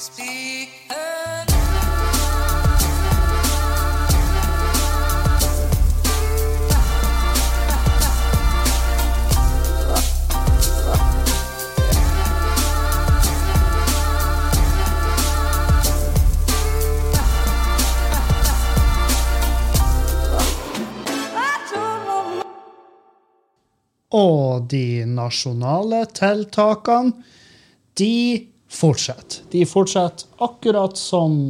Og de nasjonale tiltakene, de fortsetter. De fortsetter akkurat sånn,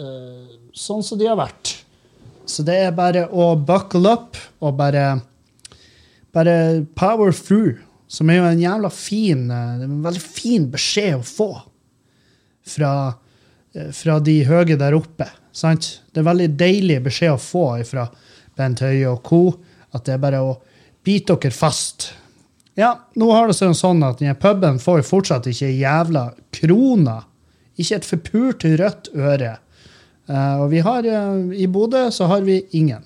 uh, sånn som de har vært. Så det er bare å buckle up og bare, bare power through. Som er jo en jævla fin, eh, en veldig fin beskjed å få fra, eh, fra de høye der oppe. Sant? Det er veldig deilig beskjed å få fra Bent Høie og co. At det er bare å bite dere fast. Ja, nå har det seg sånn at denne puben får jo fortsatt ikke jævla kroner. Ikke et forpult rødt øre. Uh, og vi har uh, i Bodø så har vi ingen.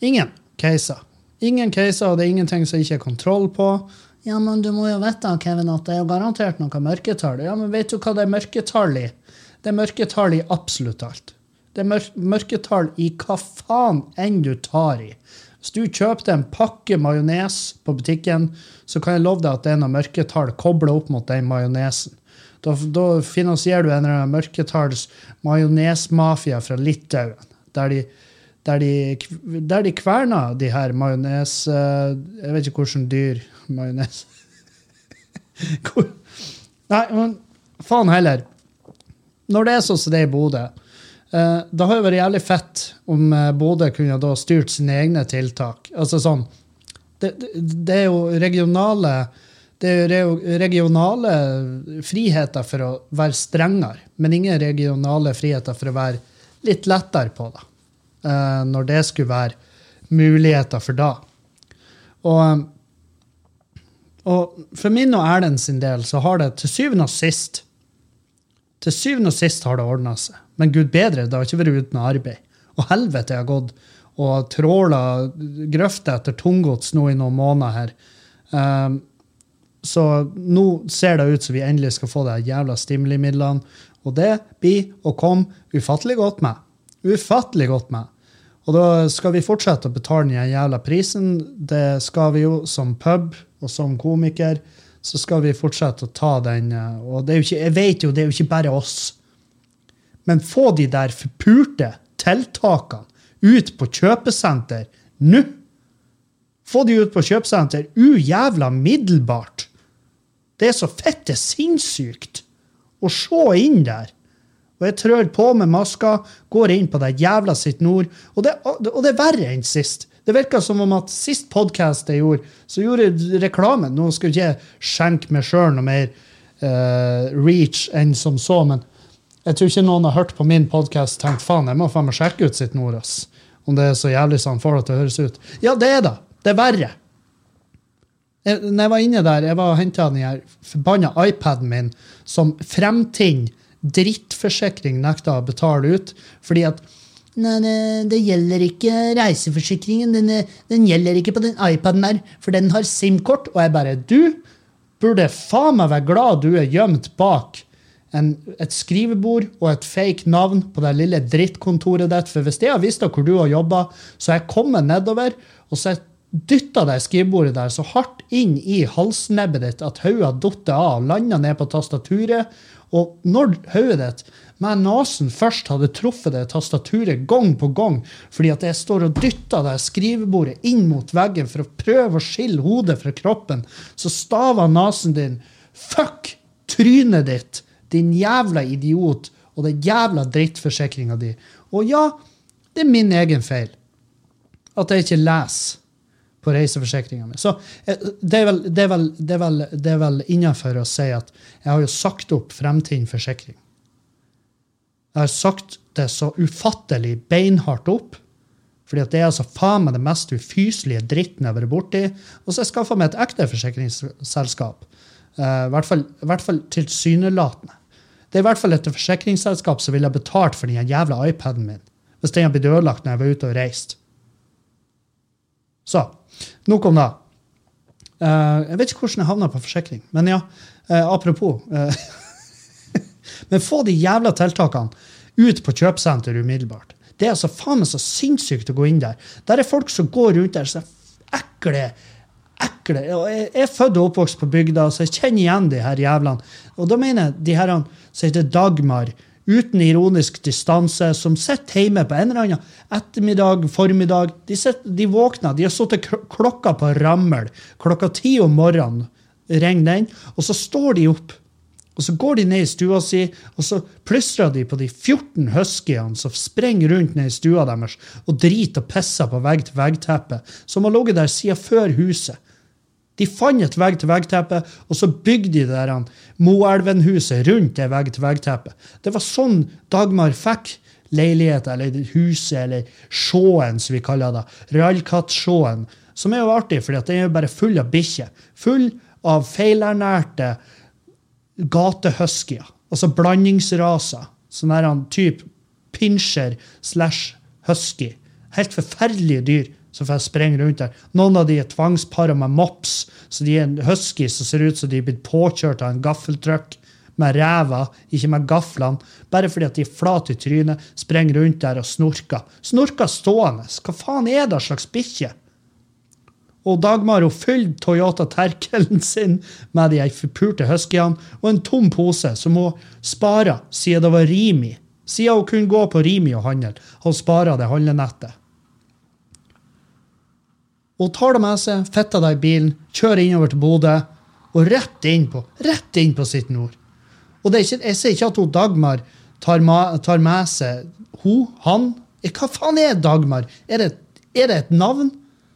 Ingen caser. Ingen caser, og det er ingenting som ikke er kontroll på. Ja, men du må jo vite, Kevin, at det er jo garantert noe mørketall. Ja, men vet du hva det er mørketall i? Det er mørketall i absolutt alt. Det er mør mørketall i hva faen enn du tar i. Hvis du kjøpte en pakke majones på butikken, så kan jeg love deg at det er noen mørketall kobla opp mot den majonesen. Da, da finansierer du en eller annen mørketalls majonesmafia fra Litauen, der de, der de, der de kverner de her majones... eh, Jeg vet ikke hvordan dyr majones Nei, men faen heller. Når det er sånn som det er i Bodø, det har jo vært jævlig fett om eh, Bodø kunne da styrt sine egne tiltak. Altså sånn Det, det, det er jo regionale det er jo regionale friheter for å være strengere, men ingen regionale friheter for å være litt lettere på det. eh, når det skulle være muligheter for da. Og, og for min og Erlend sin del så har det til syvende og sist til syvende og sist har det ordna seg. Men gud bedre, det har ikke vært uten arbeid. Og helvete, jeg har gått og tråla grøfter etter tunggods nå i noen måneder her. Um, så nå ser det ut som vi endelig skal få de jævla stimulimidlene. Og det blir å komme ufattelig godt med. Ufattelig godt med. Og da skal vi fortsette å betale den jævla prisen. Det skal vi jo som pub og som komiker. Så skal vi fortsette å ta den. eh, Og det er jo ikke, jeg vet jo, det er jo ikke bare oss. Men få de der forpulte tiltakene ut på kjøpesenter nå! Få de ut på kjøpesenter ujævla middelbart! Det er så fette sinnssykt å se inn der. Og jeg trør på med maska, går inn på det jævla sitt nord. Og det, og det er verre enn sist. Det virka som om at sist podkast jeg gjorde, så gjorde reklamen. Nå skal ikke jeg skjenke meg sjøl noe mer uh, reach enn som så, men jeg tror ikke noen har hørt på min podkast og tenkt faen, jeg må faen meg sjekke ut sitt nord, ass. Om det er så jævlig som han får det til å høres ut. Ja, det er det. Det er verre. Jeg, når jeg var inne der, jeg var og henta den her forbanna iPaden min som Fremtind drittforsikring nekta å betale ut, fordi at Nei, det, gjelder ikke reiseforsikringen. Den, den gjelder ikke på den iPaden der, for den har SIM-kort. Og jeg bare Du burde faen meg være glad du er gjemt bak en, et skrivebord og et fake navn på det lille drittkontoret ditt. For hvis jeg har visst hvor du har jobba, så jeg kommet nedover og så jeg dytta det skrivebordet der så hardt inn i halsnebbet ditt at hodet falt av landa ned på tastaturet. Og når hodet ditt med nesen først hadde truffet det tastaturet gang på gang, fordi at jeg står og dytter det skrivebordet inn mot veggen for å prøve å skille hodet fra kroppen, så staver nesen din 'fuck trynet ditt', din jævla idiot, og den jævla drittforsikringa di. Og ja, det er min egen feil at jeg ikke leser på reiseforsikringa mi. Så eh, det er vel, det vel, vel, vel innenfor å si at jeg har jo sagt opp Fremtind forsikring. Jeg har sagt det så ufattelig beinhardt opp. Fordi det er altså faen meg det mest ufyselige dritten jeg har vært borti. Og så har jeg skaffa meg et ekte forsikringsselskap. Uh, I hvert fall, fall tilsynelatende. Det er i hvert fall et forsikringsselskap som ville betalt for den jævla iPaden min hvis den hadde blitt ødelagt når jeg var ute og reiste. Så, nok om det. Uh, jeg vet ikke hvordan jeg havna på forsikring, men ja. uh, apropos. eh, Men få de jævla tiltakene ut på kjøpesenter umiddelbart. Det er altså faen meg så sinnssykt å gå inn der. Der er folk som går rundt der så ekle ekle. Jeg er født og oppvokst på bygda, så jeg kjenner igjen de her jævlene. Og da mener jeg de her som heter Dagmar, uten ironisk distanse, som sitter hjemme på en eller annen ettermiddag, formiddag. De, sitter, de våkner, de har sittet klokka på rammel. Klokka ti om morgenen ringer den, og så står de opp. Og så går de ned i stua si, og så plystrer de på de 14 huskyene som sprenger rundt ned i stua deres og driter og pisser på vegg-til-vegg-teppet, som har ligget der siden før huset. De fant et vegg-til-vegg-teppe, og så bygde de der Moelven-huset rundt det vegg-til-vegg-teppet. Det var sånn Dagmar fikk leiligheten, eller huset, eller sjåen, som vi kaller det. Realkatt-sjåen. Som er jo artig, for den er jo bare full av bikkjer. Full av feilernærte gatehuskyer. Altså blandingsraser. Sånn her type pinscher slash husky. Helt forferdelige dyr som får springe rundt der. Noen av de er tvangspara med mops, så de er en husky som ser ut som de er blitt påkjørt av en gaffeltruck med ræva, ikke med gaflene, bare fordi at de er flate i trynet, sprenger rundt der og snorker. Snorker stående. Hva faen er det slags bikkje? Og Dagmar hun fylte Toyota Terkelen sin med de forpulte huskyene og en tom pose som hun spara siden det var Rimi. Siden hun kunne gå på Rimi og handle. Hun spara det handlenettet. Hun tar det med seg, fitter det i bilen, kjører innover til Bodø og rett inn på, rett inn på sitt nord. Og ikke, Jeg sier ikke at hun Dagmar tar, ma, tar med seg hun, han. Hva faen er Dagmar? Er det, er det et navn?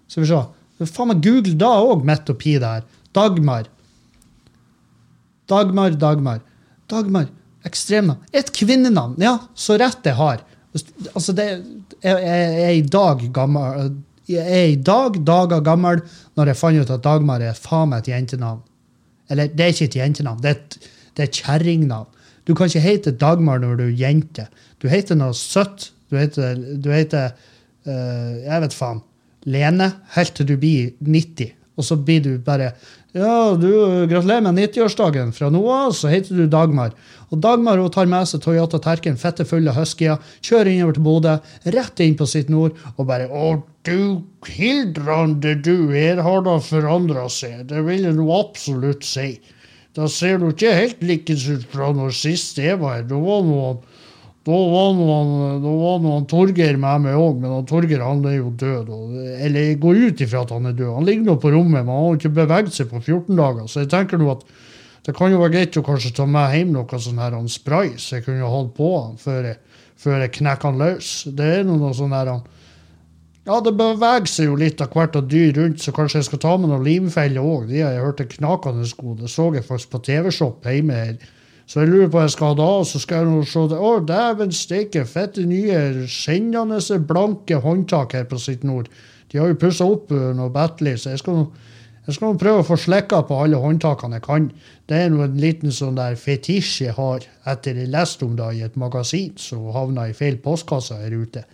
Skal vi se. Faen meg Google da òg, midt oppi der. Dagmar. Dagmar, Dagmar. Dagmar. Ekstremnavn. Et kvinnenavn. Ja, så rett jeg har. Altså, det jeg, jeg er i dag gammel Jeg er i dag dager gammel når jeg fant ut at Dagmar er faen meg et jentenavn. Eller, det er ikke et jentenavn, det er et, det et kjerringnavn. Du kan ikke hete Dagmar når du er jente. Du heter noe søtt. Du heter, du heter uh, Jeg vet faen. Lene helt til du blir 90. Og så blir du bare Ja, du, gratulerer med 90-årsdagen. Fra nå av så heter du Dagmar. Og Dagmar hun tar med seg Toyota Terken, fette fulle huskyer, kjører innover til Bodø, rett inn på sitt nord, og bare Å, du hildrande du, her har da forandra seg. Det vil jeg nå absolutt si. Da ser du ikke helt likens ut fra når sist jeg var her. Da var noen da var noen, da var noen Torgeir med meg òg, men Torgeir han er jo død. Og, eller jeg går ut ifra at han er død. Han ligger nå på rommet, men han har ikke beveget seg på 14 dager. Så jeg tenker nå at det kan jo være greit å kanskje ta med hjem noe sånn her han spray, så jeg kunne holdt på han før jeg, før jeg knekker han løs. Det er noe sånn her han ja, det beveger seg jo litt av hvert av dyr rundt, så kanskje jeg skal ta med noen limfeller òg. De har jeg hørt er knakende gode. Det så jeg faktisk på TV-shop hjemme her så jeg lurer på hva jeg skal ha da, så skal jeg nå se det. Å, dæven steike, fette nye, skinnende blanke håndtak her på sitt nord. De har jo pussa opp uh, noe Batley, så jeg skal, jeg skal nå prøve å få slikka på alle håndtakene jeg kan. Det er nå en liten sånn der fetisj jeg har etter jeg leste om det i et magasin som havna i feil postkasse her ute.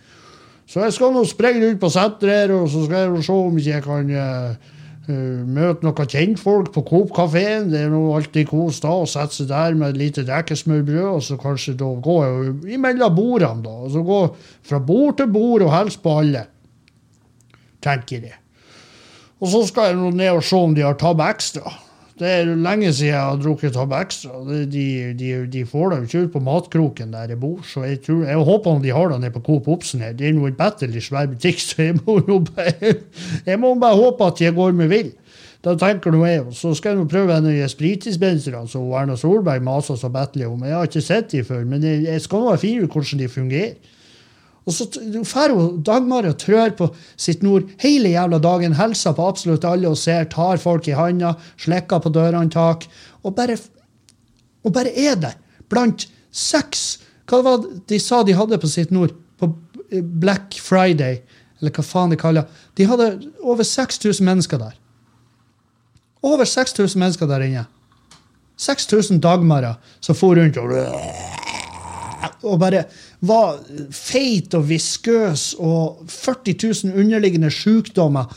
Så jeg skal nå springe rundt på senteret her, og så skal jeg se om ikke jeg kan Uh, møte noen kjentfolk på Coop-kafeen. Det er noe alltid kos da å sette seg der med et lite dekkesmørbrød, og så kanskje da gå imellom bordene, da. Og så gå fra bord til bord og hilse på alle. Tenker jeg. Og så skal jeg nå ned og se om de har tatt ekstra. Det er lenge siden jeg har drukket tabbe Extra. De, de, de, får det jo ikke ut på matkroken der jeg bor, så jeg, tror, jeg håper de har det nede på Coop Obsen her. Det er nå battle i svær butikk, så jeg må jo bare, jeg må bare håpe at jeg går med vill. Da tenker nå jeg, Så skal jeg prøve en av spritdispenserne som Erna Solberg maser så bedre om. Jeg har ikke sett dem før, men jeg, jeg skal nå finne ut hvordan de fungerer. Og så drar Dagmar og trør på sitt nord hele jævla dagen, hilser på absolutt alle og ser, tar folk i handa, slikker på dørhåndtak, og bare, og bare er der. Blant seks Hva var det de sa de hadde på sitt nord? På Black Friday, eller hva faen de kaller. De hadde over 6000 mennesker der. Over 6000 mennesker der inne. 6000 dagmarer som for rundt og og bare var feit og viskøs og 40 000 underliggende sykdommer.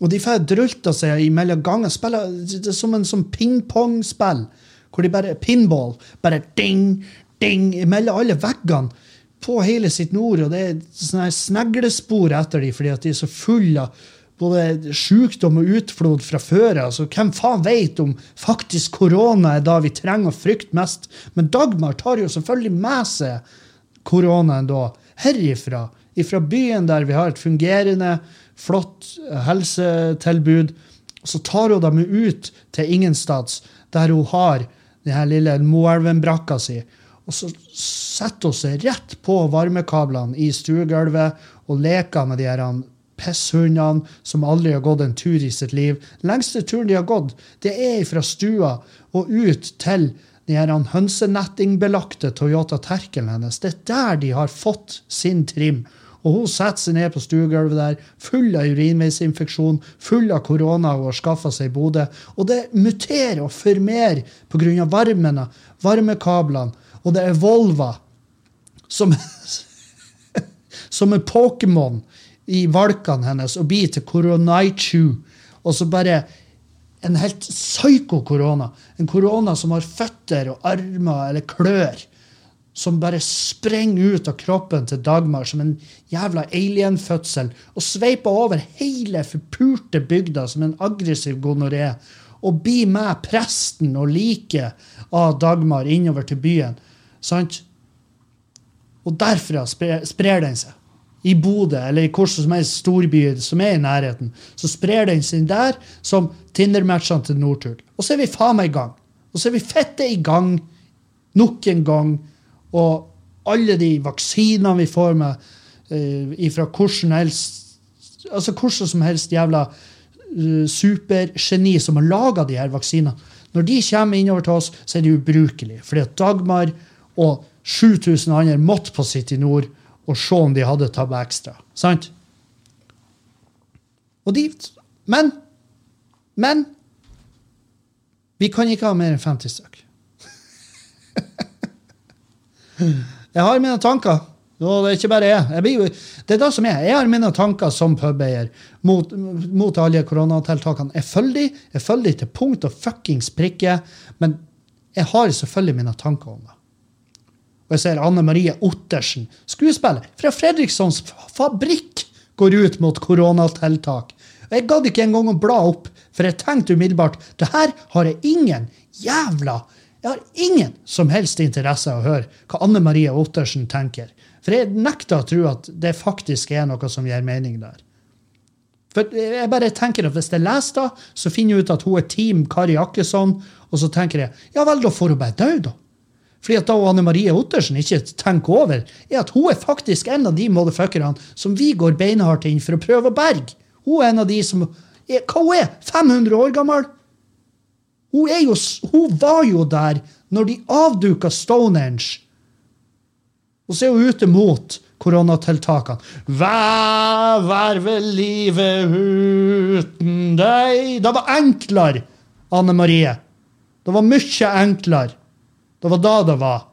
Og de får drulta seg imellom ganger. Spiller det er som en sånn pingpongspill. Hvor de bare Pinball. Bare ding, ding, mellom alle veggene på hele sitt nord, og det er sånne sneglespor etter dem fordi at de er så fulle av både sykdom og utflod fra før. Altså, hvem faen vet om faktisk korona er da vi trenger å frykte mest? Men Dagmar tar jo selvfølgelig med seg koronaen da herifra. ifra byen der vi har et fungerende, flott helsetilbud. Så tar hun dem ut til ingenstads, der hun har den her lille Moelven-brakka si. Og så setter hun seg rett på varmekablene i stuegulvet og leker med de her pisshundene som aldri har gått en tur i sitt liv. Lengste turen de har gått, det er fra stua og ut til den hønsenettingbelagte Toyota Terkelen hennes. Det er der de har fått sin trim. Og hun setter seg ned på stuegulvet der, full av urinveisinfeksjon, full av korona hun har skaffa seg i Bodø. Og det muterer og formerer pga. varmen, varmekablene. Og det er Volva som, som er Pokémon i valkene hennes og blir til Koronaichu. Og så bare en helt psyko-korona. En korona som har føtter og armer eller klør. Som bare sprenger ut av kroppen til Dagmar som en jævla alien-fødsel. Og sveiper over hele forpulte bygda som en aggressiv gonoré. Og blir med presten og liket av Dagmar innover til byen. Sant? Og derfra sprer den seg i Bodø eller i hvilken som helst storby som er i nærheten, så sprer den seg der som Tinder-matchene til Northug. Og så er vi faen meg i gang. Og så er vi fette i gang nok en gang. Og alle de vaksinene vi får med uh, ifra hvordan helst altså hvordan som helst jævla uh, supergeni som har laga de her vaksinene. Når de kommer innover til oss, så er de ubrukelige. Fordi at Dagmar og 7000 andre måtte på City Nord og se om de hadde tabba ekstra. Sant? Og de Men Men vi kan ikke ha mer enn 50 stykk. jeg har mine tanker. Og det er ikke bare jeg. jeg blir, det er det som er. Jeg har mine tanker som pubeier mot, mot alle koronatiltakene. Jeg følger de, jeg følger de til punkt og fuckings prikke, men jeg har selvfølgelig mine tanker om det. Og jeg ser Anne Marie Ottersen, skuespiller fra Fredrikssons Fabrikk, går ut mot koronatiltak. Og Jeg gadd ikke engang å bla opp, for jeg tenkte umiddelbart det her har jeg ingen jævla Jeg har ingen som helst interesse av å høre hva Anne Marie Ottersen tenker. For jeg nekter å tro at det faktisk er noe som gir mening der. For jeg bare tenker at Hvis jeg leser det, så finner jeg ut at hun er Team Kari Jakkesson, og så tenker jeg ja vel, da får hun bare dø, da. Fordi at da Anne Marie Ottersen ikke tenker over, er at hun er faktisk en av de motherfuckerne som vi går beinhardt inn for å prøve å berge. Hun er en av de som er, Hva hun er 500 år gammel? Hun, jo, hun var jo der når de avduka Stonehenge. Og så er hun ute mot koronatiltakene. Hva var vel livet uten deg? Det var enklere, Anne Marie. Det var mye enklere. Det var da det var.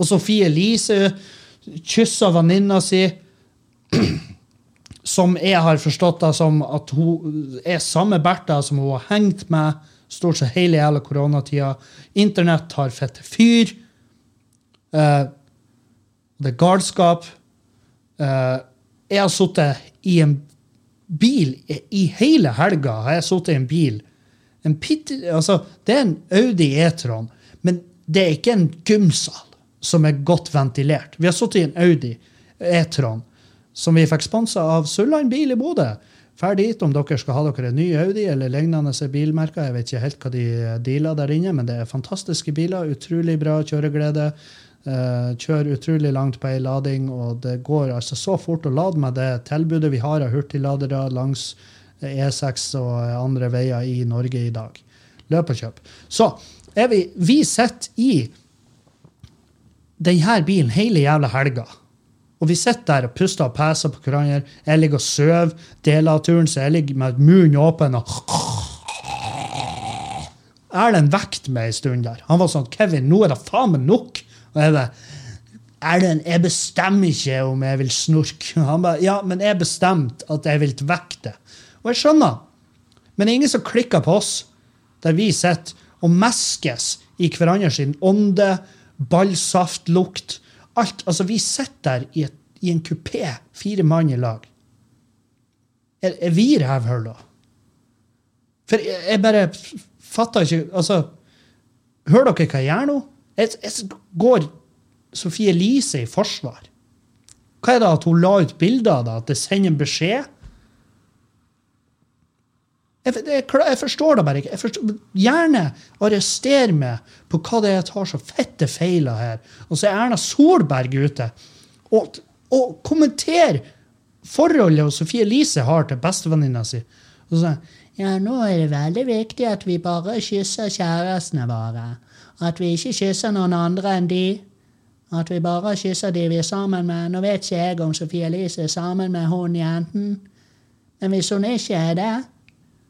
Og Sofie Elise kyssa venninna si, som jeg har forstått det som at hun er samme Bertha som hun har hengt med stort sett hele jævla koronatida. Internett har fett fyr. Uh, det er galskap. Uh, jeg har sittet i en bil i hele helga. har jeg sittet i en bil pitt, altså, det er en Audi E-tron, men det er ikke en gymsal som er godt ventilert. Vi har sittet i en Audi E-tron som vi fikk sponsa av Sulland bil i Bodø. Ferdig dit om dere skal ha dere en ny Audi eller lignende bilmerker. Jeg vet ikke helt hva de dealer der inne, men det er fantastiske biler. Utrolig bra kjøreglede. Uh, kjører utrolig langt på ei lading, og det går altså så fort å lade med det tilbudet vi har av hurtigladere langs E6 og andre veier i Norge i dag. Løp og kjøp. Så er vi, vi sitter i denne bilen hele jævla helga. Og vi sitter der og puster og peser på hverandre. Jeg ligger og sover deler av turen, så jeg ligger med munnen åpen og Erlend vekket meg en stund der. Han var sånn 'Kevin, nå er det faen meg nok.' Og jeg bare Erlend, jeg bestemmer ikke om jeg vil snorke. Han bare, ja, men jeg bestemte at jeg vil vekke det. Og jeg skjønner. Men det er ingen som klikker på oss, der vi sitter og meskes i hverandre sin ånde, ballsaftlukt. Alt. Altså, vi sitter der i, et, i en kupé, fire mann i lag. Er, er vi da? For jeg, jeg bare fatter ikke Altså, hører dere hva jeg gjør nå? Jeg, jeg går Sofie Elise i forsvar. Hva er det at hun la ut bilder av det? At det sender en beskjed? Jeg, jeg, jeg forstår det bare ikke. Forstår, gjerne arrester meg på hva det er jeg tar så fette feiler her. Og så er Erna Solberg ute og, og kommenterer forholdet Sofie Elise har til bestevenninna si. Og så sier ja, nå er det veldig viktig at vi bare kysser kjærestene våre. At vi ikke kysser noen andre enn de. At vi bare kysser de vi er sammen med. Nå vet ikke jeg om Sofie Elise er sammen med hun jenten. Men hvis hun ikke er det,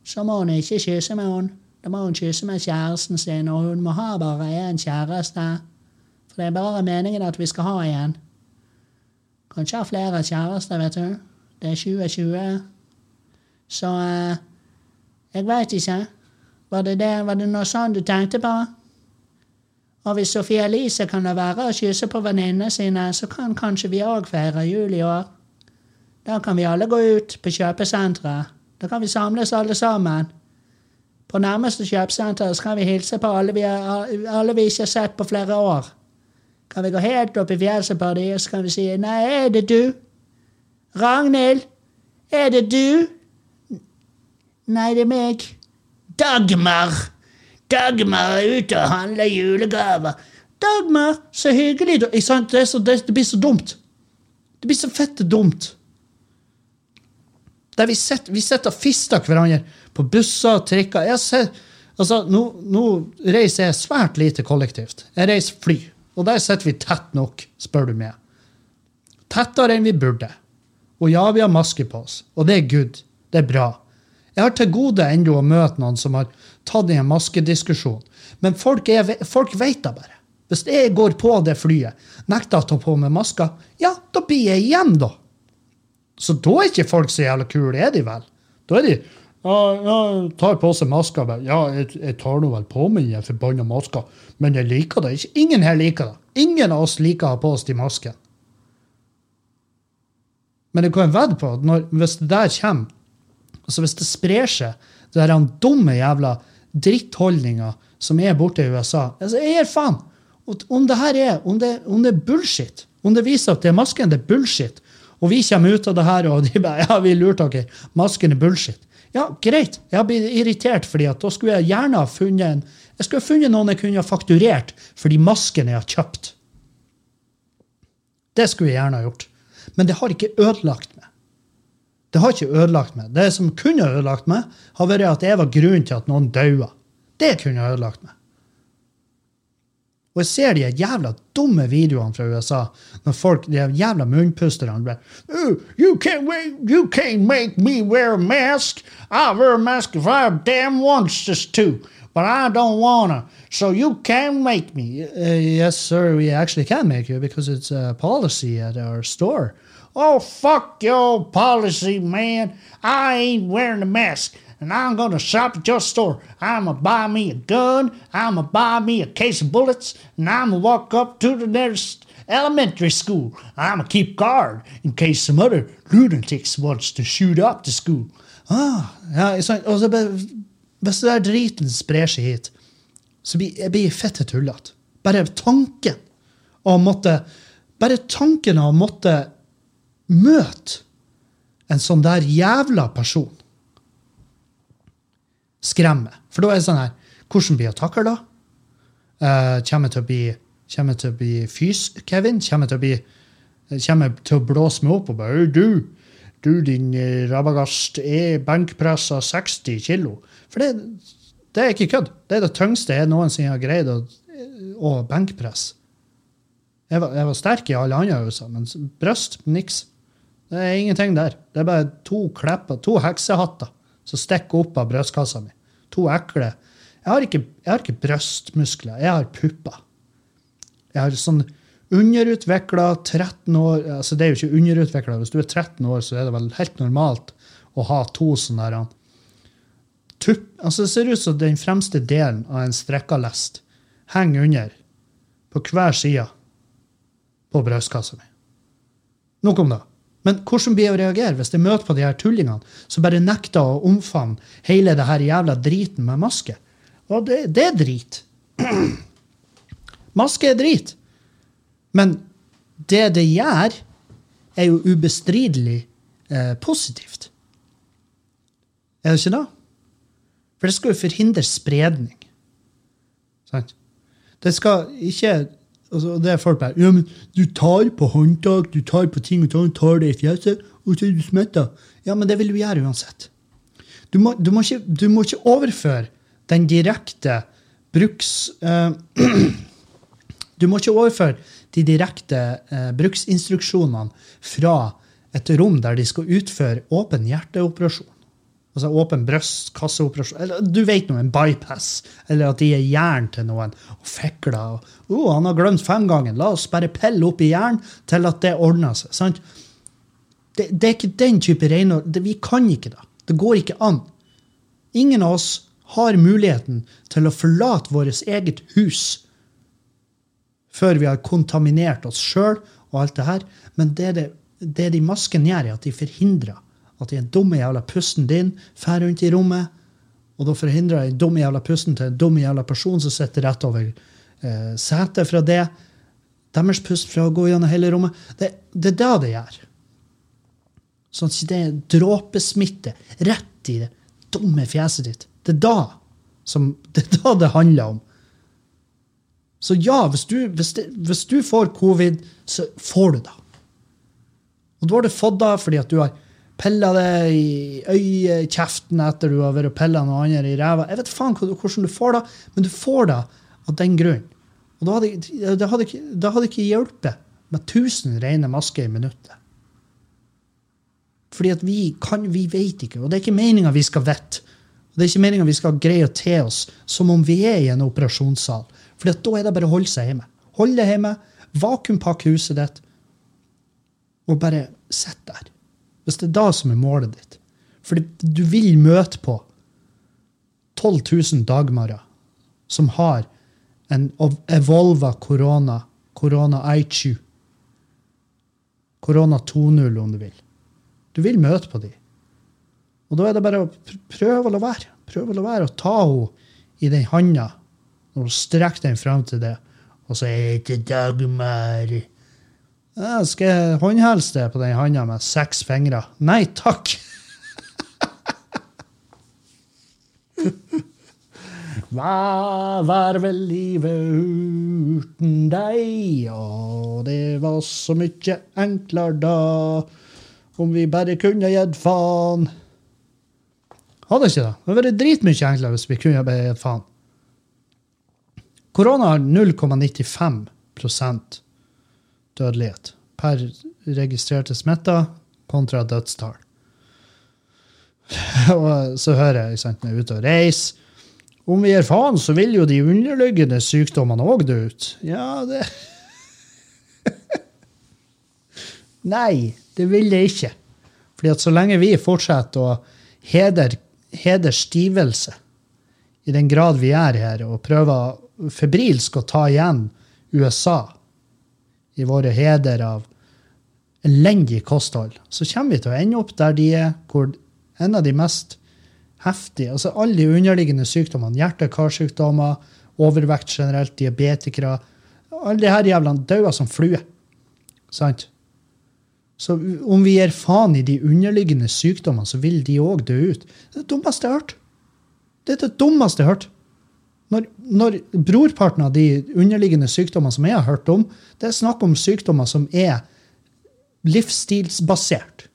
så må hun ikke kysse med henne. Da må hun kysse med kjæresten sin, og hun må ha bare én kjæreste. For det er bare meningen at vi skal ha en. Kan ikke ha flere kjærester, vet du. Det er 2020. Så eh, jeg veit ikke. Var det, det, var det noe sånn du tenkte på? Og hvis Sophie Elise kan la være å kysse på venninnene sine, så kan kanskje vi òg feire jul i år. Da kan vi alle gå ut på kjøpesenteret. Da kan vi samles alle sammen. På nærmeste kjøpesenter kan vi hilse på alle vi, alle vi ikke har sett på flere år. Kan vi gå helt opp i fjeset på dem, så kan vi si 'Nei, er det du?' 'Ragnhild, er det du?' 'Nei, det er meg.' 'Dagmar! Dagmar er ute og handler julegaver.' 'Dagmar, så hyggelig.' da.» Det, er så, det, det blir så dumt. Det blir så fette dumt. Der vi sitter, vi sitter og fister hverandre på busser trikker. Jeg ser, altså, nå, nå reiser jeg svært lite kollektivt. Jeg reiser fly. Og der sitter vi tett nok, spør du meg. Tettere enn vi burde. Og ja, vi har maske på oss. Og det er good. Det er bra. Jeg har til gode ennå å møte noen som har tatt i en maskediskusjon. Men folk, er, folk vet det bare. Hvis jeg går på det flyet, nekter å ta på meg maska, ja, da blir jeg igjen, da. Så da er ikke folk så jævla kule, er de vel? Da er de ja, ja, tar på seg maska. Ja, jeg, jeg tar nå vel på meg den forbanna maska, men jeg liker det ikke. Ingen her liker det. Ingen av oss liker å ha på oss de maskene. Men jeg kan vedde på at når, hvis det der kommer, altså hvis det sprer seg, det den dumme jævla drittholdninga som er borte i USA altså Jeg gir faen! Om det her er, om det, om det er bullshit, om det viser at det er masken, det er bullshit, og vi kommer ut av det her, og de bare Ja, vi lurte dere. Masken er bullshit. Ja, greit. Jeg blir irritert, fordi at da skulle jeg gjerne ha funnet en Jeg skulle funnet noen jeg kunne ha fakturert for de maskene jeg har kjøpt. Det skulle jeg gjerne ha gjort. Men det har ikke ødelagt meg. Det har ikke ødelagt meg. Det som kunne ha ødelagt meg, har vært at jeg var grunnen til at noen daua. Det kunne ha ødelagt meg. Og jeg ser de jævla dumme videoene fra USA når folk, de jævla munnpusterne bare oh, you, can't, wait, you can't make me wear a mask. I wear a mask if I damn wants just to. But I don't wanna. So you can make me. Uh, yes, sir, we actually can make you because it's a policy at our store. Oh, fuck your policy, man. I ain't wearing a mask. And I'm gonna shop at your store. I'm gonna buy me a gun. I'm gonna buy me a case of bullets. And I'm gonna walk up to the nearest elementary school. I'm gonna keep guard in case some other lunatics wants to shoot up the school. Ah, ja, sant? Og så hvis den der driten sprer seg hit, så blir jeg blir fette tullete. Bare tanken å måtte Bare tanken å måtte møte en sånn der jævla person skremmer. For da er det sånn her Hvordan blir jeg å da? Eh, kommer jeg til å bli Kommer til å bli fys-Kevin? Kommer til å bli Kommer til å blåse meg opp og bare Du, du din eh, rabagast, er benkpressa 60 kilo. For det, det er ikke kødd. Det er det tyngste jeg noensinne har greid å, å benkpresse. Jeg var, jeg var sterk i alle andre øvelser, men bryst, niks. Det er ingenting der. Det er bare to klepper, to heksehatter som stikker opp av brystkassa mi. To ekle. Jeg har ikke, jeg har ikke brystmuskler, jeg har pupper. Jeg har sånn underutvikla 13 år altså Det er jo ikke underutvikla. Hvis du er 13 år, så er det vel helt normalt å ha to sånne der, tupp Altså, det ser ut som den fremste delen av en strekka lest henger under på hver side på brystkassa mi. Nok om det. Men hvordan blir jeg å reagere hvis jeg møter på de her tullingene som bare nekter å omfavne hele det her jævla driten med maske? Og det, det er drit. Maske er drit. Men det det gjør, er jo ubestridelig eh, positivt. Er det ikke det? For det skal jo forhindre spredning. Sant? Det skal ikke altså Det er folk bare ja, men Du tar på håndtak, du tar på ting og tang, tar det i fjeset, og så er du smitta. Ja, men det vil du gjøre uansett. Du må, du må, ikke, du må ikke, overføre den direkte bruks... Uh, du må ikke overføre de direkte uh, bruksinstruksjonene fra et rom der de skal utføre åpen hjerteoperasjon. Altså åpen brystkasseoperasjon. Eller du vet noe, en bypass. Eller at de er jern til noen og fikler. Og, oh, han har glemt femgangen. La oss bare pille opp i hjernen til at det ordner seg. sant? Det, det, er ikke den type renhold. Vi kan ikke det. Det går ikke an. Ingen av oss har muligheten til å forlate vårt eget hus før vi har kontaminert oss sjøl og alt det her. Men det, det, det de masken gjør, er at de forhindrer at den dumme jævla pusten din fer rundt i rommet. Og da forhindrer den dumme jævla pusten til en dum jævla person som sitter rett over eh, setet fra det. Deres pust fra å gå gjennom hele rommet. Det, det er da det gjør. Sånn at det er dråpesmitte rett i det dumme fjeset ditt. Det er da, som, det, er da det handler om. Så ja, hvis du, hvis, det, hvis du får covid, så får du det. Og da har du fått det fordi at du har pilla det i øyekjeften etter du har vært og pilla noe annet i ræva. Jeg vet faen hvordan du får det, men du får det av den grunn. Og da hadde, det hadde, det hadde ikke hjulpet med 1000 rene masker i minuttet. Fordi at vi kan, vi vet ikke, og det er ikke meninga vi skal vite. Det er ikke meninga vi skal greie å te oss som om vi er i en operasjonssal. For da er det bare å holde seg hjemme. Hold deg hjemme, vakuumpakke huset ditt, og bare sitt der. Hvis det er da som er målet ditt. Fordi du vil møte på 12 000 dagmarer som har en Evolva korona, korona IQ. Korona 2.0, om du vil. Du vil møte på de. Og da er det bare å prøve å la være. Prøve å la være å ta henne i den handa og strekke den fram til det. Og så er det Dagmar. Jeg skal håndhelse det på den handa med seks fingre? Nei takk! Hva var vel livet uten deg? Og det var så mye enklere da, om vi bare kunne gitt faen. Hadde ikke det? Det hadde vært dritmye enklere hvis vi kunne bare gitt faen. Korona har 0,95% dødelighet per registrerte smitta kontra dødstall. og så hører jeg sant, når jeg er ute og reiser Om vi gir faen, så vil jo de underliggende sykdommene òg dø ut. Ja, det Nei, det vil det ikke. Fordi at så lenge vi fortsetter å heder, heder stivelse, i den grad vi er her, og prøver febrilsk å ta igjen USA i våre heder av elendig kosthold, så kommer vi til å ende opp der de er, hvor en av de mest heftige altså Alle de underliggende sykdommene, hjerte-karsykdommer, overvekt generelt, diabetikere Alle de her jævlene dauer som fluer. Sant? Så om vi gir faen i de underliggende sykdommene, så vil de òg dø ut. Det er det dummeste jeg har hørt. Det er det dummeste jeg har hørt. Når, når, brorparten av de underliggende sykdommene som jeg har hørt om, det er snakk om sykdommer som er livsstilsbasert.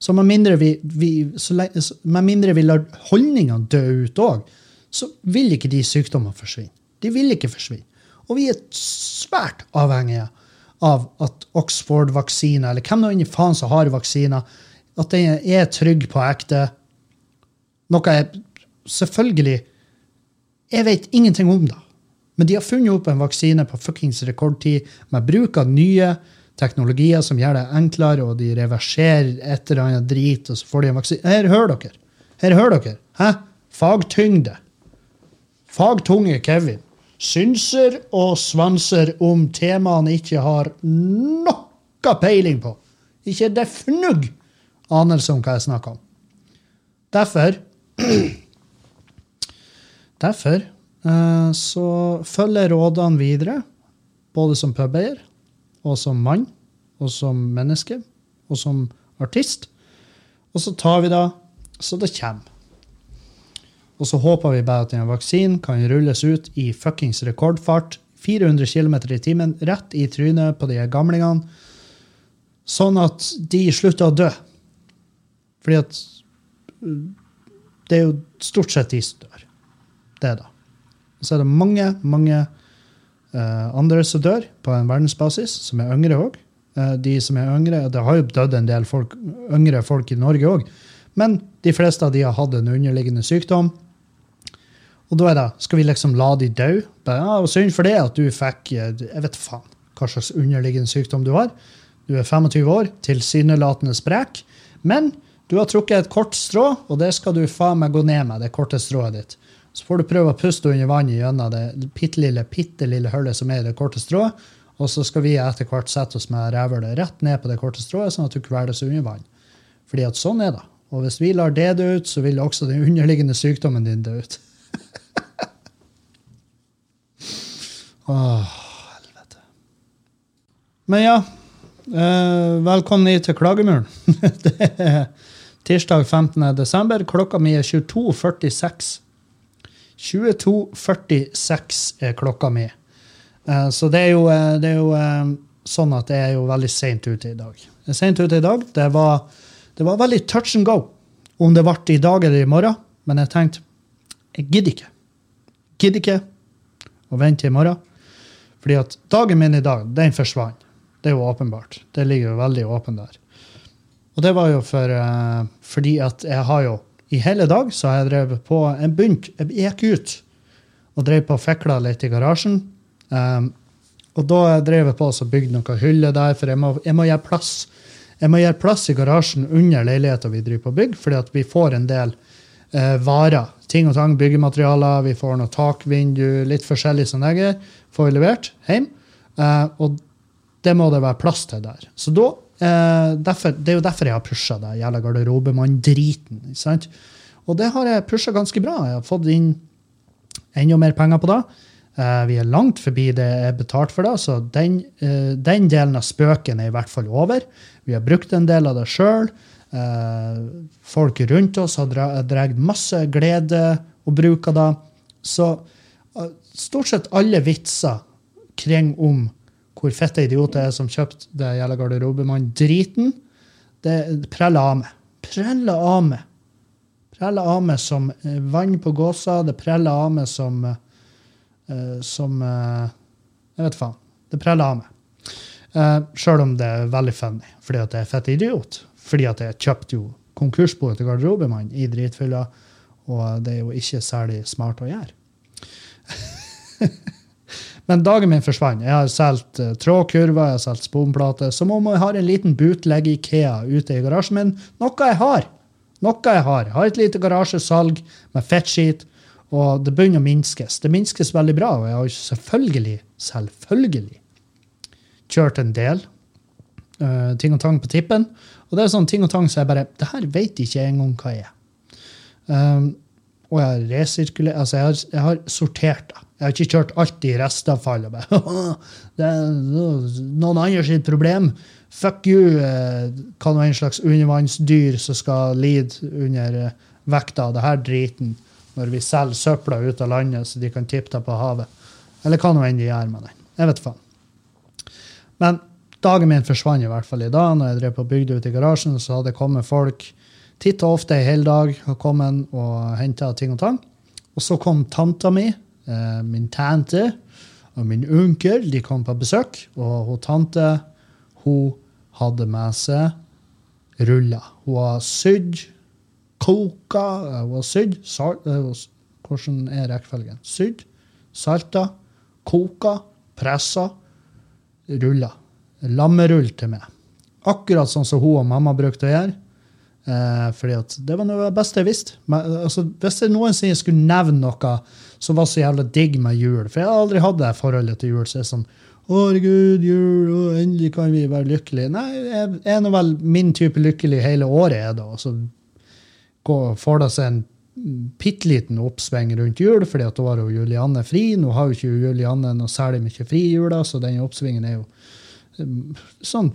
Så med mindre vi, vi, lenge, med mindre vi lar holdningene dø ut òg, så vil ikke de sykdommene forsvinne. De vil ikke forsvinne. Og vi er svært avhengige av at Oxford-vaksine, eller hvem nå inni faen som har vaksiner, at den er trygg på ekte. Noe jeg selvfølgelig jeg vet ingenting om det. Men de har funnet opp en vaksine på fuckings rekordtid med bruk av nye teknologier som gjør det enklere, og de reverserer et eller annet drit, og så får de en vaksine. Her, hører dere. Her hører dere. Hæ? Fagtyngde. Fagtunge Kevin. Synser og svanser om temaene ikke har noe peiling på. Ikke det fnugg anelse om hva jeg snakker om. Derfor Derfor eh, så følger rådene videre, både som pubeier og som mann og som menneske og som artist. Og så tar vi det så det kommer. Og så håper vi bare at den vaksinen kan rulles ut i fuckings rekordfart. 400 km i timen rett i trynet på de gamlingene. Sånn at de slutter å dø. Fordi at det er jo stort sett de som dør. Det, da. Og så er det mange, mange andre som dør på en verdensbasis, som er yngre òg. Uh, de som er yngre, Det har jo dødd en del folk, yngre folk i Norge òg. Men de fleste av de har hatt en underliggende sykdom. Og da er det, skal vi liksom la de dø? Ja, Synd for det at du fikk Jeg vet faen hva slags underliggende sykdom du har. Du er 25 år, tilsynelatende sprek. Men du har trukket et kort strå, og det skal du faen meg gå ned med, det korte strået ditt. Så får du prøve å puste under vannet gjennom det bitte lille, bitte lille hullet som er i det korte strået. Og så skal vi etter hvert sette oss med rævhølet rett ned på det korte strået, sånn at du kveles under vann. Fordi at sånn er det. Og hvis vi lar det dø ut, så vil også den underliggende sykdommen din dø ut. Åh, helvete. Men ja. Eh, velkommen hit til Klagemuren. det er tirsdag 15. desember. Klokka mi er 22.46. 22.46 er klokka mi. Eh, så det er jo, eh, det er jo eh, sånn at det er jo veldig seint ute i dag. Det er sent ute i dag. Det var, det var veldig touch and go om det ble i dag eller i morgen. Men jeg tenkte jeg gidder ikke. Gidder ikke å vente i morgen. Fordi at dagen min i dag, den forsvant. Det er jo åpenbart. Det ligger jo veldig åpen der. Og det var jo for, fordi at jeg har jo I hele dag så har jeg drevet på Jeg begynte, jeg gikk ut og drev på og fikla litt i garasjen. Um, og da drev jeg på og bygde noen hyller der, for jeg må, jeg må gjøre plass. Jeg må gjøre plass i garasjen under leiligheta vi driver på å bygge, fordi at vi får en del uh, varer. Ting og tang, byggematerialer, vi får noe takvindu, litt forskjellig som jeg er får vi levert hjem. Uh, og det må det være plass til der. Så da, uh, derfor, Det er jo derfor jeg har pusha det jævla garderobemann-driten. Og det har jeg pusha ganske bra. Jeg har fått inn enda mer penger på det. Uh, vi er langt forbi det jeg er betalt for, det, så den, den, delen av spøken er i hvert fall over. Vi har brukt en del av det sjøl. folk rundt oss har dratt masse glede og bruk av det. Så stort sett alle vitser kring om hvor fette idioter er som kjøpte det gjelder garderobemann-driten, det preller av meg. Preller av meg. Preller av meg som eh, vann på gåsa. Det preller av meg som uh, Som uh, Jeg vet faen. Det preller av meg. Uh, Sjøl om det er veldig funny, fordi at jeg er fett idiot. Fordi at jeg kjøpte jo konkursboet til garderobemann i dritfylla, og det er jo ikke særlig smart å gjøre. Men dagen min forsvant. Jeg har solgt uh, trådkurver, jeg har solgt sponplater. Som om jeg har en liten bootlegg Ikea ute i garasjen min. Noe jeg har. Noe jeg har. Jeg har et lite garasjesalg med fettskit, og det begynner å minskes. Det minskes veldig bra, og jeg har selvfølgelig, selvfølgelig kjørt en del uh, ting og tang på tippen. Og det er sånn ting og tang som jeg bare Det her vet ikke jeg engang hva jeg er. Um, og jeg har resirkulert Altså, jeg har, jeg har sortert det. Jeg har ikke kjørt alt i restavfall. og bare, det er Noen andre sitt problem. Fuck you, kan være nå en slags undervannsdyr som skal lide under eh, vekta av det her driten når vi selger søpla ut av landet så de kan tippe det på havet. Eller hva nå enn de gjør med den. Jeg vet faen. Men dagen min forsvant i hvert fall i dag. når jeg drev på bygde ut i garasjen, så hadde det kommet folk titt og ofte en hel dag og kommet og henta ting og tang. Og så kom tanta mi Eh, min tante og min onkel de kom på besøk, og hun tante hun hadde med seg ruller. Hun har sydd, koka eh, Hun har sydd salt, eh, Hvordan er rekkefølgen? Sydd, salta, koka, pressa, ruller. Lammerull til meg. Akkurat sånn som hun og mamma brukte å gjøre. Eh, fordi at det var noe av det beste jeg visste. Men, altså, hvis jeg noensinne skulle nevne noe som var så jævla digg med jul For jeg har aldri hatt det forholdet til jul. så jeg er sånn, Herregud, jul, å, endelig kan vi være lykkelige. Nei, jeg er nå vel min type lykkelig hele året. er da, og så får det seg en bitte liten oppsving rundt jul, fordi at da har jo Julianne fri. Nå har jo ikke Julianne noe særlig mye fri i jula, så den oppsvingen er jo um, sånn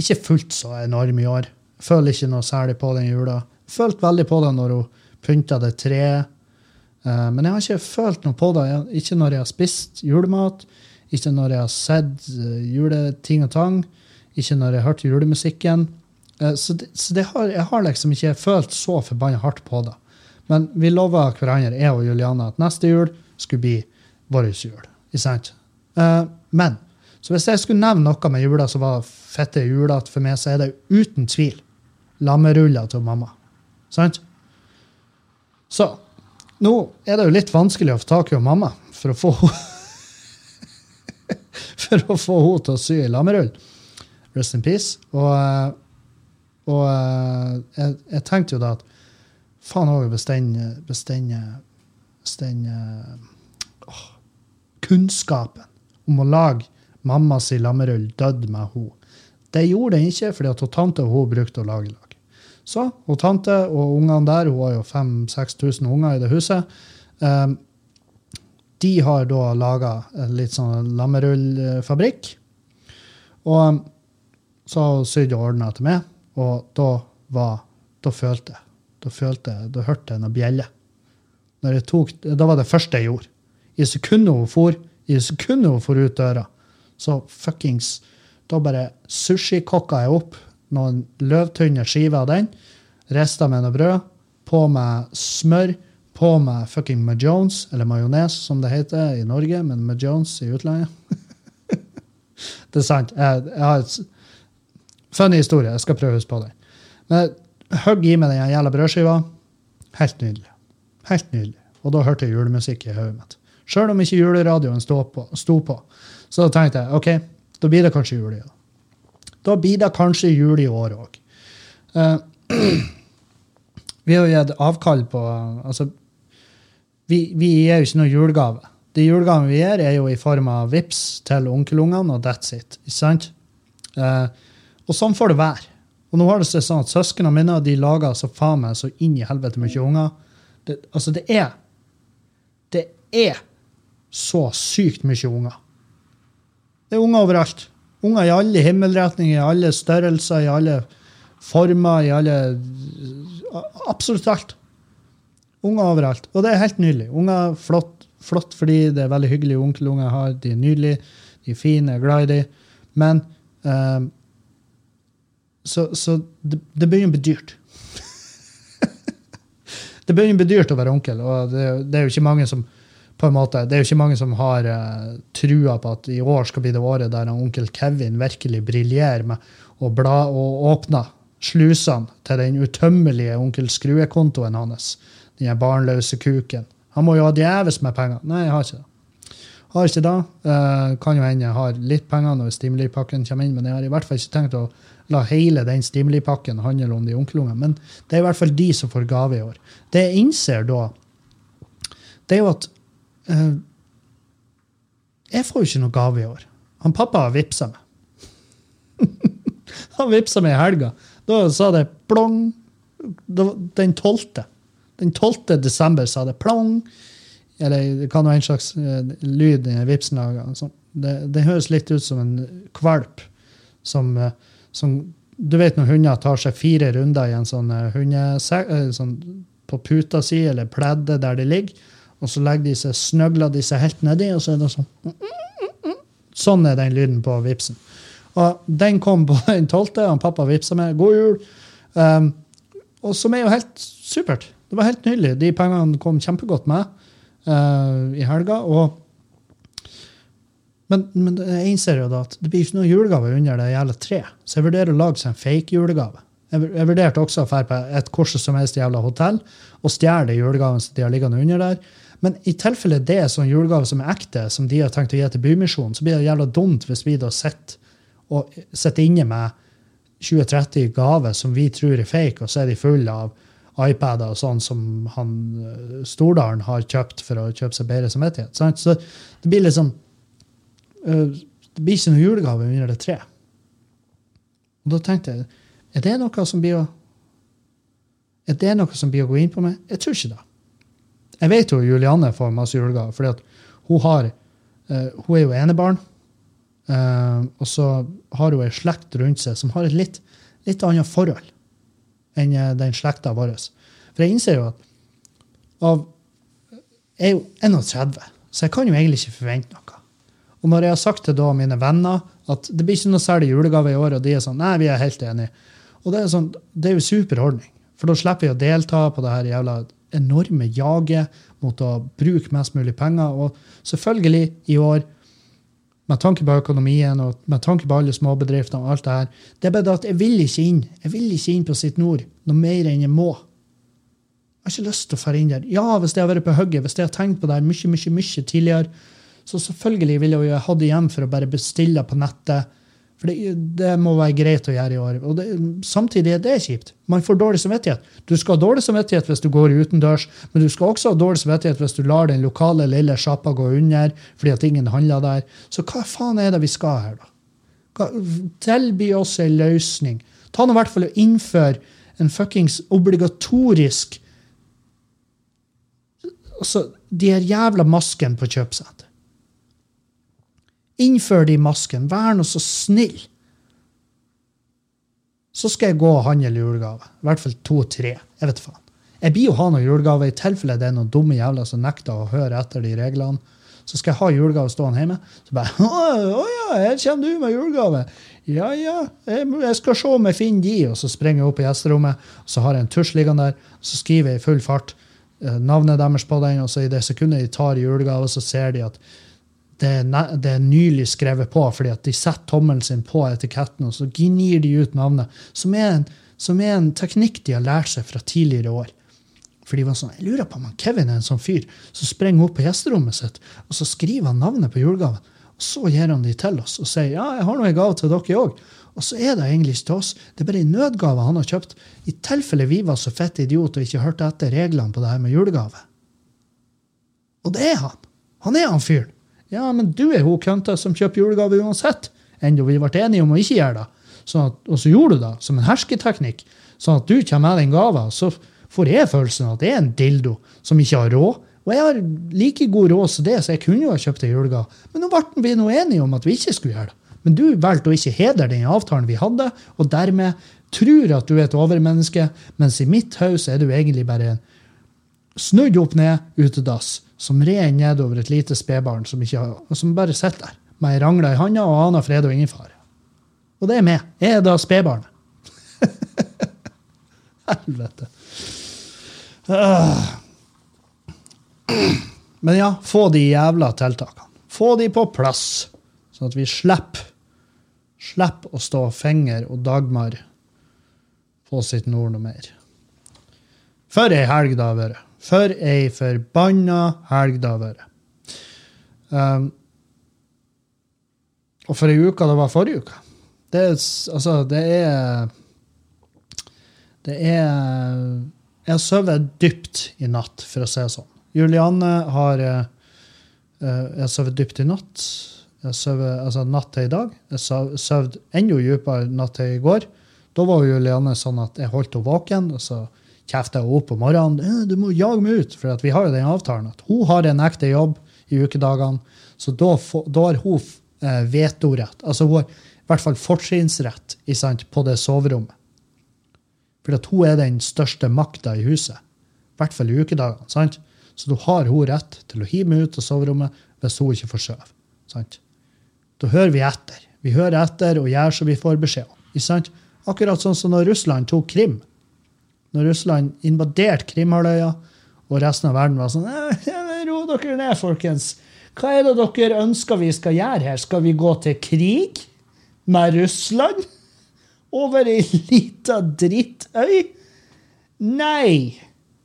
ikke fullt så enorm i år. Føler ikke noe særlig på den jula. Følte veldig på det når hun pynta det treet. Uh, men jeg har ikke følt noe på det. Ikke når jeg har spist julemat, ikke når jeg har sett uh, juleting og tang, ikke når jeg har hørt julemusikken. Uh, så, det, så det har, jeg har liksom ikke følt så forbanna hardt på det. Men vi lova hverandre, jeg og Juliane, at neste jul skulle bli vår jul. Ikke? Men så hvis jeg skulle nevne noe med jula som var fette julete for meg, så er det uten tvil lammeruller til mamma. Sant? Så nå er det jo litt vanskelig å få tak i mamma for å få For å få henne til å sy i lammerull. Rest in peace. Og, eh, og eh, jeg, jeg, tenkte jo da at faen òg hvis den, hvis den, åh, kunnskapen om å lage mammas lammerull døde med henne. Det gjorde den ikke, fordi at tante og hun brukte å lage lag. Så og tante og ungene der, hun har jo 5000-6000 unger i det huset, um, de har da laga en litt sånn lammerullfabrikk. Og um, så har hun sydd og ordna til meg, og da var Da følte jeg Da følte jeg, da hørte jeg noe bjelle. Da var det første jeg gjorde. I sekundet hun for, i sekundet hun for ut døra, så fuckings Da bare sushikokka jeg opp noen løvtynne skiver av den, rista med noe brød, på med smør, på med fucking Majones, eller majones, som det heter i Norge, men Majones i utlandet. det er sant. Jeg, jeg har et funny historie. Jeg skal prøve å huske på den. Men hogg i meg den jævla brødskiva. Helt nydelig. Helt nydelig. Og da hørte jeg julemusikk i hodet mitt. Sjøl om ikke juleradioen sto på, på. Så da tenkte jeg OK, da blir det kanskje jul i år. Da blir det kanskje jul i år òg. Uh, eh, vi har jo gitt avkall på Altså, vi, vi gir jo ikke noe julegave. De julegavene vi gir, er jo i form av VIPS til onkelungene, og that's it. Ikke sant? Uh, og sånn får det være. Og nå har det seg sånn at Søsknene mine de lager så faen meg så inn i helvete mye unger. Det, altså, det er Det er så sykt mye unger. Det er unger overalt. Unger i alle himmelretninger, i alle størrelser, i alle former, i alle Absolutt alt. Unger overalt. Og det er helt nydelig. Unger flott, flott fordi det er veldig hyggelige onkelunger jeg har. De er nydelige, de er fine, jeg er glad i dem. Men um, Så, så det, det, begynner å bli dyrt. det begynner å bli dyrt å være onkel, og det, det er jo ikke mange som på en måte, Det er jo ikke mange som har uh, trua på at i år skal bli det året der onkel Kevin virkelig briljerer med å bla og åpne slusene til den utømmelige onkel Skrue-kontoen hans. Den barnløse kuken. Han må jo ha djevelsk med penger. Nei, jeg har ikke det. Har ikke det. Uh, kan jo hende jeg har litt penger når Stimuli-pakken kommer inn, men jeg har i hvert fall ikke tenkt å la hele den Stimuli-pakken handle om de onkelungene. Men det er i hvert fall de som får gave i år. Det jeg innser da, det er jo at Jeg får jo ikke noe gave i år. Han pappa har vippsa meg. han vippsa meg i helga. Da sa det plong. Den 12. Den 12. desember sa det plong. Eller det kan være en slags uh, lyd den vipsen. Det, det, høres litt ut som en kvalp som, uh, som Du vet når hunder tar seg fire runder i en sånn hundesekk sånn, på puta si eller pleddet der de ligger og så legger de seg, snøgler de seg helt nedi, og så er det sånn Sånn er den lyden på vipsen. Og den kom på den tolvte, og pappa vipsa med 'God jul'. Um, og som er jo helt supert. Det var helt nydelig. De pengene kom kjempegodt med uh, i helga. og men, men jeg innser jo da at det blir ikke noen julegave under det jævla treet. Så jeg vurderer å lage seg en fake julegave. Jeg, jeg vurderte også å dra på et hvordan som helst jævla hotell og stjele julegaven som de har liggende under der. Men i tilfelle det er sånn julegave som er ekte, som de har tenkt å gi til Bymisjonen, så blir det jævla dumt hvis vi da sitter, og, sitter inne med 2030 gaver som vi tror er fake, og så er de fulle av iPader og sånn som han eh, Stordalen har kjøpt for å kjøpe seg bedre samvittighet. Så det blir liksom eh, Det blir ikke noe julegave under det treet. Og da tenkte jeg er det noe som blir å er det noe som blir å gå inn på meg? Jeg tror ikke det. Jeg vet jo Julianne får masse julegaver, at hun uh, Hun er jo enebarn. Uh, og så har hun ei slekt rundt seg som har et litt, litt annet forhold enn uh, den slekta vår. For jeg innser jo at av Jeg er jo 31, så jeg kan jo egentlig ikke forvente noe. Og når jeg har sagt til da mine venner at det blir ikke noe særlig julegave i år, og de er sånn Nei, vi er helt enige. Og det er, sånn, det er jo superordning. For da slipper vi å delta på det her jævla enorme jaget mot å bruke mest mulig penger. Og selvfølgelig, i år, med tanke på økonomien og med tanke på alle småbedriftene og alt det her, det er bare det at jeg vil ikke inn Jeg vil ikke inn på Sitt Nord noe mer enn jeg må. Jeg har ikke lyst til å dra inn der. Ja, hvis jeg har vært på hugget, hvis jeg har tenkt på det her mye, mye, mye tidligere, så selvfølgelig ville jeg hatt det igjen for å bare bestille på nettet for det, det, må være greit å gjøre i år. Og det, samtidig er det kjipt. Man får dårlig samvittighet. Du skal ha dårlig samvittighet hvis du går utendørs, men du skal også ha dårlig samvittighet hvis du lar den lokale lille sjappa gå under fordi at ingen handler der. Så hva faen er det vi skal her, da? Hva, tilby oss en løsning. Ta nå i hvert fall og innfør en fuckings obligatorisk Altså, de her jævla maskene på kjøpesenter. Innfør de masken. Vær nå så snill. Så skal jeg gå og handle julegave. I hvert fall to-tre. Jeg vet faen. Jeg blir jo ha noen julegaver i tilfelle det er noen dumme jævler som nekter å høre etter de reglene. Så skal jeg ha julegave stående hjemme. Så bare Å, ja, her kommer du med julegave. Ja, ja, jeg skal se om jeg finner de. Og så springer jeg opp i gjesterommet, og så har jeg en tusj liggende der. Så skriver jeg i full fart eh, navnet deres på den, og så i det sekundet de tar julegave, så ser de at det er, nylig skrevet på, fordi at de setter tommelen sin på etiketten, og så gnir de ut navnet. Som er, en, som er en teknikk de har lært seg fra tidligere år. For de var sånn, Jeg lurer på om Kevin er en sånn fyr som sprenger opp på gjesterommet sitt, og så skriver han navnet på julegaven. Og så gir han de til oss og sier ja, jeg har noe gave til dere òg. Og så er det egentlig ikke til oss. Det er bare en nødgave han har kjøpt, i tilfelle vi var så fette idiot og ikke hørte etter reglene på det her med julegave. Og det er han. Han er han fyren. Ja, men du er hun kønta som kjøper julegave uansett. Enda vi ble enige om å ikke gjøre det. Sånn at, og så gjorde du det som en hersketeknikk. Sånn at du kommer med den gava, så får jeg følelsen at det er en dildo som ikke har råd. Og jeg har like god råd som det, så jeg kunne jo ha kjøpt en julegave. Men nå ble vi nå enige om at vi ikke skulle gjøre det. Men du valgte å ikke hedre den avtalen vi hadde, og dermed tror at du er et overmenneske, mens i mitt hus er du egentlig bare en snudd opp ned utedass som red nedover et lite spedbarn som, som, bare sitter der med ei rangle i handa og aner fred og ingen fare. Og det er meg. Jeg er da spedbarnet. Helvete. Ah. Men ja, få de jævla tiltakene. Få de på plass, sånn at vi slipper Slipper å stå Fenger og Dagmar på sitt nord noe mer. For ei helg det har vært. For ei forbanna helg det har vært. Um, og for ei uke det var forrige uke. Det er altså, det er Det er Jeg har sovet dypt i natt, for å si det sånn. Julianne har uh, Jeg har sovet dypt i natt. Jeg sovet, altså natt til i dag. Jeg har sovet enda dypere natt til i går. Da var Julianne sånn at jeg holdt henne våken. og så kjefter hun opp om morgenen. 'Du må jage meg ut.' For vi har jo den avtalen at hun har en ekte jobb i ukedagene. Så da, har hun eh, vetorett. Altså hun har i hvert fall fortrinnsrett på det soverommet. For hun er den største makta i huset. I hvert fall i ukedagene. sant? Så da har hun rett til å hive meg ut av soverommet hvis hun ikke får sove. Da hører vi etter. Vi hører etter og gjør som vi får beskjed om. Akkurat sånn som når Russland tok Krim når Russland invaderte Krimhalvøya, og resten av verden var sånn Ro dere ned, folkens. Hva er det dere ønsker vi skal gjøre her? Skal vi gå til krig med Russland? Over ei lita drittøy? Nei.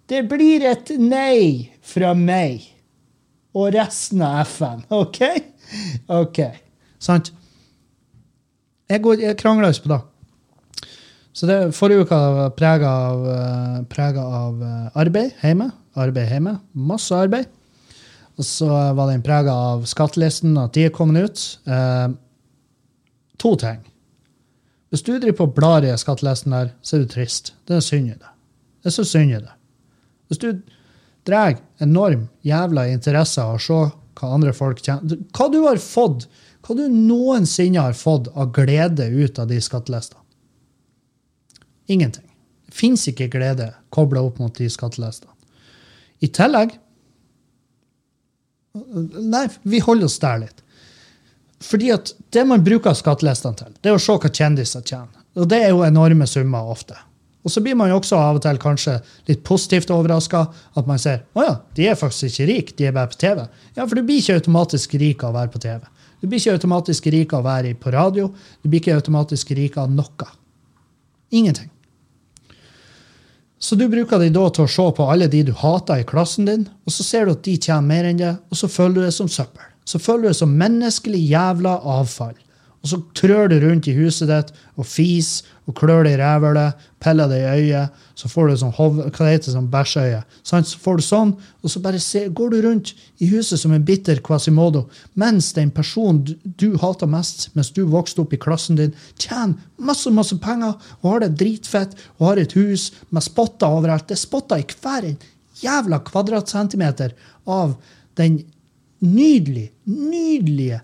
Det blir et nei fra meg og resten av FN. OK? OK. Sant? Jeg, jeg krangler ikke på det. Så det, forrige uke var prega av, eh, preget av eh, arbeid hjemme. Arbeid hjemme. Masse arbeid. Og så var den prega av skattelisten, at de er kommet ut. Eh, to ting. Hvis du driver på og blar i skattelisten der, så er du trist. Det er synd i det. Det er så synd i det. Hvis du drar enorm jævla interesse av å se hva andre folk tjener Hva du har fått, hva du noensinne har fått av glede ut av de skattelistene. Ingenting. Det fins ikke glede kobla opp mot de skattelistene. I tillegg Nei, vi holder oss der litt. Fordi at det man bruker skattelistene til, det er å se hva kjendiser tjener. Og det er jo enorme summer ofte. Og så blir man jo også av og til kanskje litt positivt overraska. At man ser å ja, de er faktisk ikke rike, de er bare på TV. Ja, for du blir ikke automatisk rik av å være på TV. Du blir ikke automatisk rik av å være på radio. Du blir ikke automatisk rik av noe. Ingenting. Så du bruker de da til å se på alle de du hater i klassen din, og så ser du at de tjener mer enn det, og så føler du det som søppel. Så føler du det som menneskelig jævla avfall. Og så trør du rundt i huset ditt og fis og klør deg i rævhølet, piller deg i øyet, så får du sånn hov, hva det heter, sånn bæsjøye. Så får du sånn, og så bare se, går du rundt i huset som en bitter Quasimodo, mens den personen du, du hater mest, mens du vokste opp i klassen din, tjener masse, masse penger og har det dritfett og har et hus med spotter overalt. Det er spotter i hver en jævla kvadratcentimeter av den nydelige, nydelige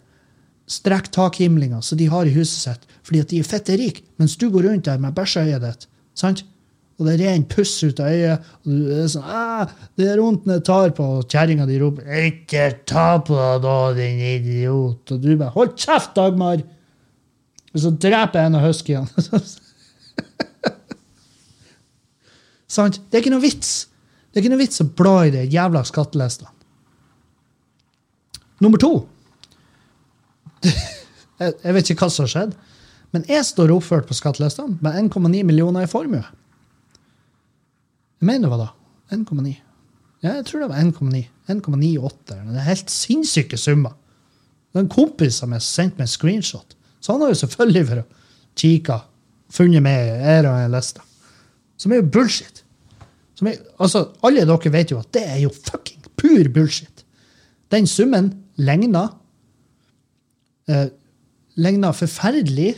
strekktakhimlinga som de har i huset sitt, fordi at de er fette rike, mens du går rundt der med bæsjeøyet ditt. sant? Og det renner puss ut av øyet, og du er sånn ah, 'Det er vondt når jeg tar på', og kjerringa di roper 'Ikke ta på deg, da, din idiot', og du bare 'Hold kjeft, Dagmar'! Og så dreper jeg en av huskyene. sant? Det er ikke noe vits. Det er ikke noe vits å bla i de jævla skattelistene. Nummer to jeg, jeg vet ikke hva som har skjedd, men jeg står oppført på skattelistene med 1,9 millioner i formue. Jeg mener det var da. 1,9. Ja, jeg tror det var 1,9. 1,98. Det er helt sinnssyke summer. Det er en kompis meg som sendte meg en screenshot. Så han har jo selvfølgelig for å kikke, funnet med æra en liste. Som er jo bullshit. Er, altså, alle dere vet jo at det er jo fucking pur bullshit. Den summen ligner eh, ligner forferdelig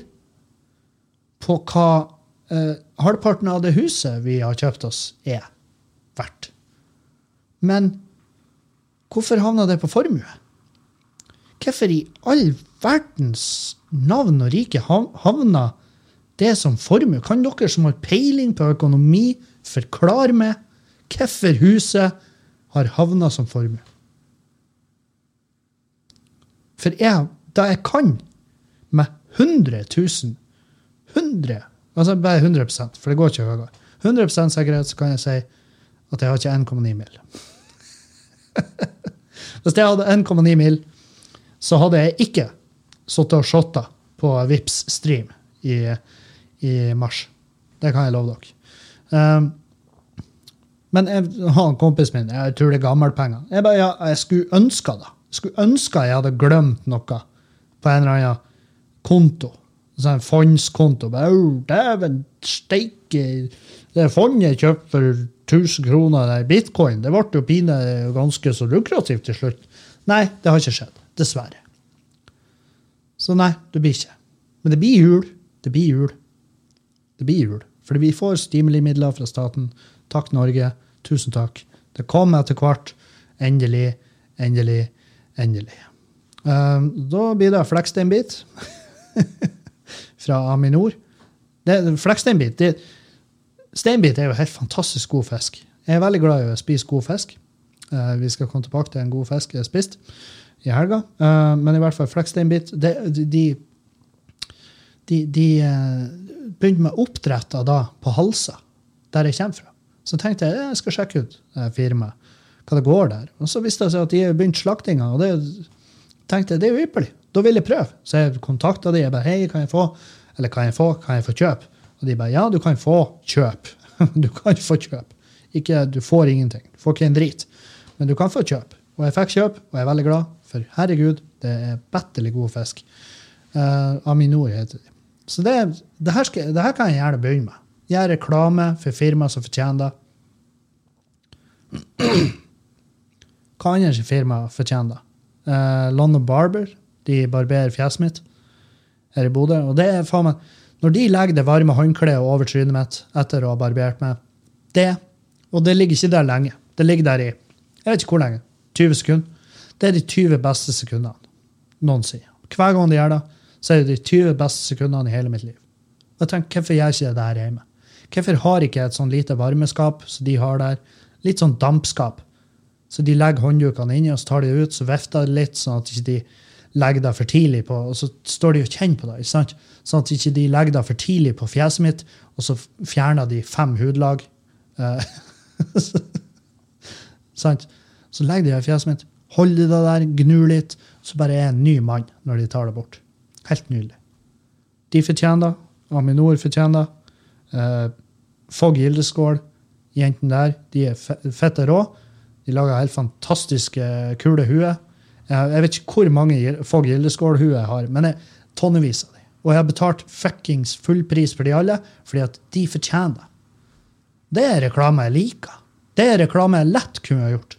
på hva eh, halvparten av det huset vi har kjøpt oss, er verdt. Men hvorfor havna det på formue? Hvorfor i all verdens navn og rike havna det som formue? Kan dere som har peiling på økonomi, forklare meg hvorfor huset har havna som formue? For jeg da jeg kan, med 100 000 100, altså bare 100% for det går ikke høyere. 100% sikkerhet så kan jeg si at jeg har ikke 1,9 mil. Hvis jeg hadde 1,9 mil, så hadde jeg ikke sittet og shotta på Vips stream i, i, mars. Det kan jeg love dere. Um, men jeg, han kompisen min, jeg tror det er gammelpenger. Jeg, bare, ja, jeg skulle ønske det. Jeg skulle ønske jeg hadde glemt noe på en eller annen konto. Sånn fondskonto. Dæven steike! Det fondet kjøpte for 1000 kroner, der bitcoin, det ble jo pine ganske så lukrativt til slutt. Nei, det har ikke skjedd. Dessverre. Så nei, det blir ikke. Men det blir jul. Det blir jul. Det blir jul. Fordi vi får stimuli-midler fra staten. Takk, Norge. Tusen takk. Det kommer etter hvert. Endelig, endelig, endelig. Um, da blir det flekksteinbit fra Aminor. Flekksteinbit Steinbit er jo helt fantastisk god fisk. Jeg er veldig glad i å spise god fisk. Uh, vi skal komme tilbake til en god fisk jeg har spist i helga. Uh, men i hvert fall flekksteinbit De, de, de, de uh, begynte med oppdrett da på Halsa, der jeg kommer fra. Så tenkte jeg jeg skal sjekke ut firmaet, hva det går der. Og så viste det seg at de har begynt slaktinga. og det tenkte jeg det er jo ypperlig. Da vil jeg prøve. Så jeg kontakta dem. Jeg bare, hei, kan jeg få eller kan jeg få, kan jeg få kjøp? Og de bare ja, du kan få kjøp. du kan få kjøp. Ikke, du får ingenting. Du får ikke en drit. Men du kan få kjøp. Og jeg fikk kjøp, og jeg er veldig glad, for herregud, det er bettelig god fisk. Uh, Aminor heter de. Så det, det, her skal, det her kan jeg gjerne begynne med. Gjøre reklame for firma som fortjener det. Hva andre firma fortjener det? Uh, London Barber. De barberer fjeset mitt her i Bodø. Og det er faen meg Når de legger det varme håndkleet over trynet mitt etter å ha barbert meg Det Og det ligger ikke der lenge. Det ligger der i jeg vet ikke hvor lenge. 20 sekunder. Det er de 20 beste sekundene noen sier. Hver gang de gjør det, så er det de 20 beste sekundene i hele mitt liv. Og jeg tenker, Hvorfor gjør jeg ikke det der hjemme? Hvorfor har ikke jeg et sånn lite varmeskap som de har der? Litt sånn dampskap. Så de legger hånddukene inni, og så tar de det ut, så vifter det litt, sånn at ikke de legger deg for tidlig på, og så står de og kjenner på deg. ikke sant? Sånn at ikke de legger deg for tidlig på fjeset mitt, og så fjerner de fem hudlag. Eh, sant? Så legger de deg i fjeset mitt, holder de deg der, gnur litt, så bare er jeg en ny mann når de tar deg bort. Helt nydelig. De fortjener det. Aminor fortjener det. Eh, Fogg Gildeskål, jentene der, de er fette rå. De lager helt fantastiske, kule huer. Jeg vet ikke hvor mange Fogg Gildeskål-huer jeg har, men jeg, tonnevis av dem. Og jeg har betalt fuckings full pris for de alle, fordi at de fortjener det. Det er reklame jeg liker. Det er reklame jeg lett kunne ha gjort.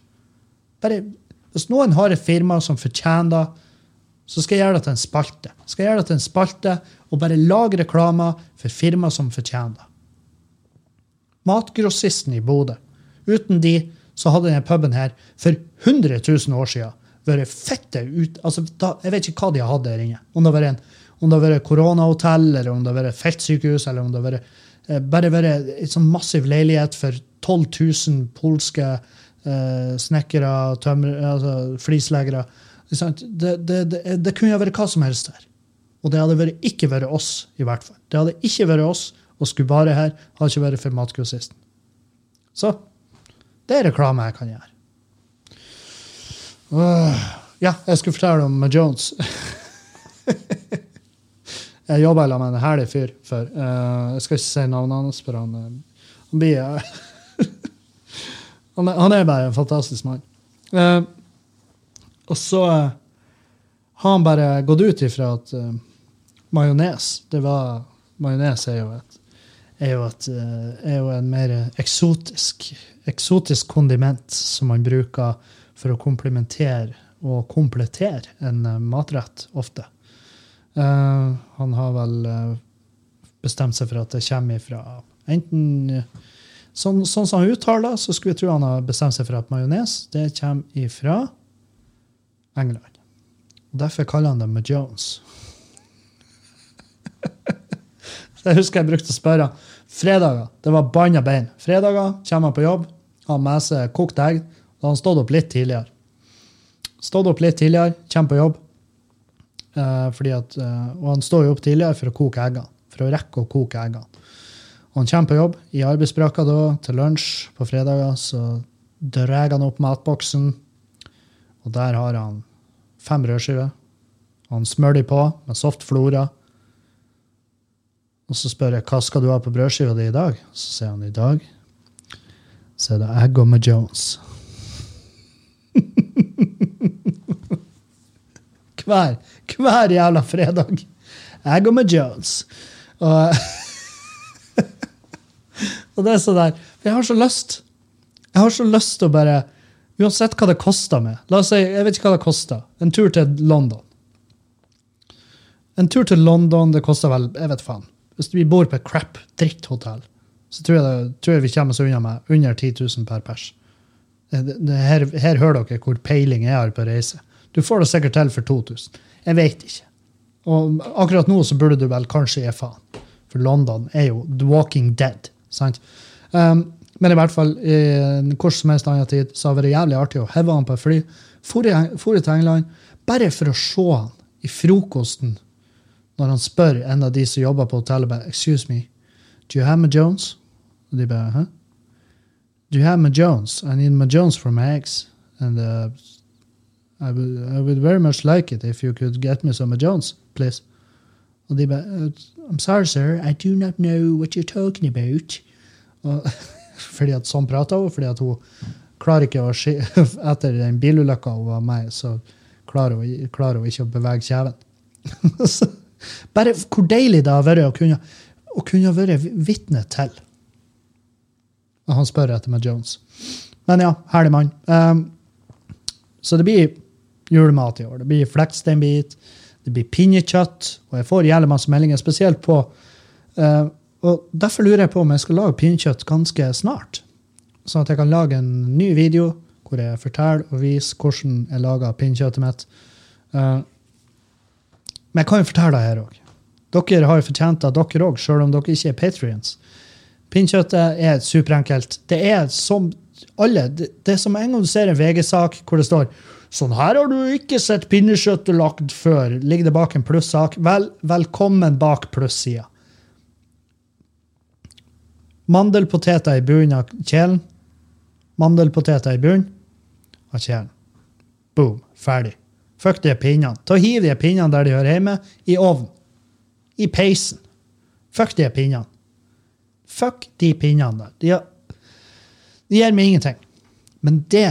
Bare, Hvis noen har et firma som fortjener det, så skal jeg gjøre det til en spalte. Skal jeg gjøre det til en spalte og bare lage reklamer for firma som fortjener det. Matgrossisten i Bodø. Uten de så hadde denne puben her for 100 000 år siden vært fette ut... Altså, da, jeg vet ikke hva de har hatt der inne. Om det har vært, koronahotell, eller om det har vært feltsykehus, eller om det har vært, eh, bare vært en sånn massiv leilighet for 12 000 polske eh, snekkere, altså, flisleggere. Det, det, det, det, kunne vært hva som helst her. Og det hadde vært, ikke vært oss, i hvert fall. Det hadde ikke vært oss og skulle bare her. Hadde ikke vært for matgrossisten. Så det er reklame jeg kan gjøre. Uh, ja, jeg skulle fortelle om Jones. jeg jobba sammen med en herlig fyr før. Uh, jeg skal ikke si navnet hans, for han, uh, han blir han, er, han, er, bare en fantastisk mann. Og så uh, har han bare gått ut ifra at uh, majones det var, Majones er jo, et, er, jo et, uh, er jo en mer eksotisk, eksotisk kondiment som man bruker for å komplementere og komplettere en uh, matrett ofte. han har vel bestemt seg for at det kommer ifra enten Sånn, sånn som han uttaler, så skulle vi tro han har bestemt seg for at majones det kommer ifra England. Og Derfor kaller han det Majones. Det jeg husker jeg brukte å spørre fredager. Det var banna bein. Fredager kommer han på jobb, har med seg kokt egg. Da har han stått opp litt tidligere. Stått opp litt tidligere, kommer på jobb. Eh, at, eh, og han står jo opp tidligere for å koke eggene. For å rekke å koke eggene. Og han kommer på jobb i arbeidsbrakka da, til lunsj på fredager. Så drar han opp matboksen, og der har han fem brødskiver. Han smører de på med soft flora. Og så spør jeg hva skal du ha på brødskiva di i dag. Så sier han i dag så er det egg og med Jones. Hver, hver jævla fredag. Jeg og med Jones. Og, og det er sånn der Jeg har så lyst. Jeg har så lyst til å bare Uansett hva det koster meg. La oss si, Jeg vet ikke hva det koster. En tur til London. En tur til London det koster vel jeg vet faen. Hvis vi bor på et crap dritthotell, så tror jeg, det, tror jeg vi kommer oss unna med under 10 000 per pers. Det, det, her, her, hører dere hvor peiling jeg har på reise. Du får det sikkert til for 2000. Jeg vet ikke. Og akkurat nå så burde du vel kanskje gi faen. For London er jo The Walking Dead. sant? Um, men i hvert fall, i hvor som helst annen tid så har det vært jævlig artig å heve han på et fly. For til England bare for å se han i frokosten når han spør en av de som jobber på hotellet, bare, Excuse me, do you have my Jones? Og de bare Hæ? Do you have my Jones? I need my Jones for my eggs. And uh, I, would, I would very much like it if you could get me some Jones, please. Og de bare I'm sorry, sir, I do not know what you're talking about. Og fordi at sånn prater hun, fordi at hun klarer ikke å Etter den bilulykka hun var med så klarer hun, klarer hun ikke å bevege kjeven. Bare hvor deilig det har vært å kunne, kunne være vitne til. Og han spør etter meg Jones. Men ja, herlig mann. Um, så det blir julemat i år. Det blir flekksteinbit, det blir pinnekjøtt, og jeg får jævlig masse meldinger, spesielt på uh, Og derfor lurer jeg på om jeg skal lage pinnekjøtt ganske snart. Sånn at jeg kan lage en ny video hvor jeg forteller og viser hvordan jeg lager pinnekjøttet mitt. Uh, men jeg kan jo fortelle det her òg. Dere har jo fortjent det, dere òg, sjøl om dere ikke er patrions. Pinnekjøttet er superenkelt. Det er som alle. Det, det er som en gang du ser en VG-sak hvor det står Sånn her har du ikke sett pinnekjøttet lagd før. Ligger det bak en plussak? Vel, velkommen bak plussida. Mandelpoteter i bunnen av kjelen. Mandelpoteter i bunnen av kjelen. Boom. Ferdig. Fuck de pinnene. Ta og Hiv de pinnene der de hører hjemme, i ovnen. I peisen. Fuck de pinnene. Fuck de pinnene der. De, de gir meg ingenting. Men det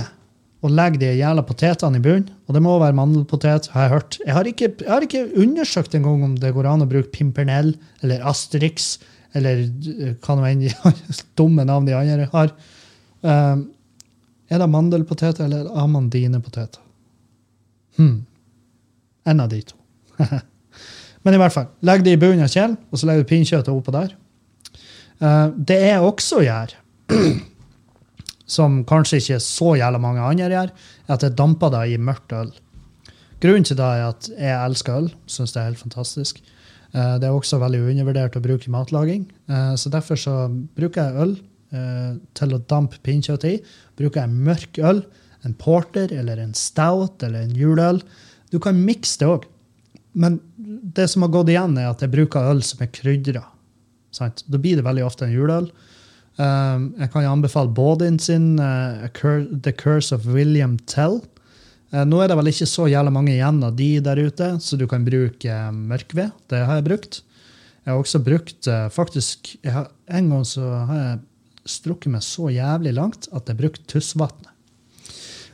og legge de jævla potetene i bunnen. Og det må være mandelpotet, har jeg hørt. Jeg har ikke, jeg har ikke undersøkt engang om det går an å bruke Pimpernell eller Asterix eller eh, hva nå enn de dumme navn de andre har. Um, er det mandelpoteter eller amandinepoteter? Hmm. En av de to. Men i hvert fall, legg det i bunnen av kjelen, og så legger du pinnekjøttet oppå der. Uh, det jeg også gjør som kanskje ikke så jævla mange andre gjør, er at jeg damper det i mørkt øl. Grunnen til det er at jeg elsker øl. Syns det er helt fantastisk. Eh, det er også veldig undervurdert å bruke i matlaging. Eh, så derfor så bruker jeg øl eh, til å dampe pinnkjøtt i. Bruker jeg mørk øl, en porter eller en stout eller en juleøl. Du kan mikse det òg. Men det som har gått igjen, er at jeg bruker øl som er krydra. Da blir det veldig ofte en juleøl. Um, jeg kan anbefale Baudin sin uh, The Curse of William Tell. Uh, nå er det vel ikke så jævlig mange igjen av de der ute, så du kan bruke uh, mørkved. Det har jeg brukt. Jeg har også brukt faktisk har, En gang så har jeg strukket meg så jævlig langt at jeg brukte Tussvatnet.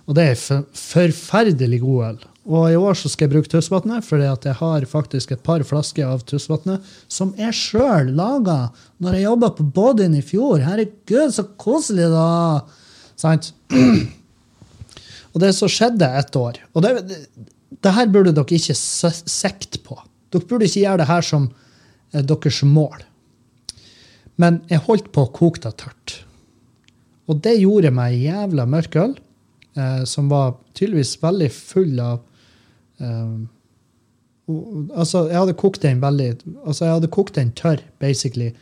Og det er forferdelig god øl. Og i år så skal jeg bruke Tussvatnet, at jeg har faktisk et par flasker av Tussvatnet som jeg sjøl laga når jeg jobba på Bodin i fjor. Herregud, så koselig, da! Sant? Og det som skjedde et år Og det, det, det her burde dere ikke sikte på. Dere burde ikke gjøre det her som eh, deres mål. Men jeg holdt på å koke det tørt. Og det gjorde meg jævla mørk øl, eh, som var tydeligvis veldig full av Um, altså, jeg hadde kokt den veldig altså jeg hadde kokt den tørr, basically,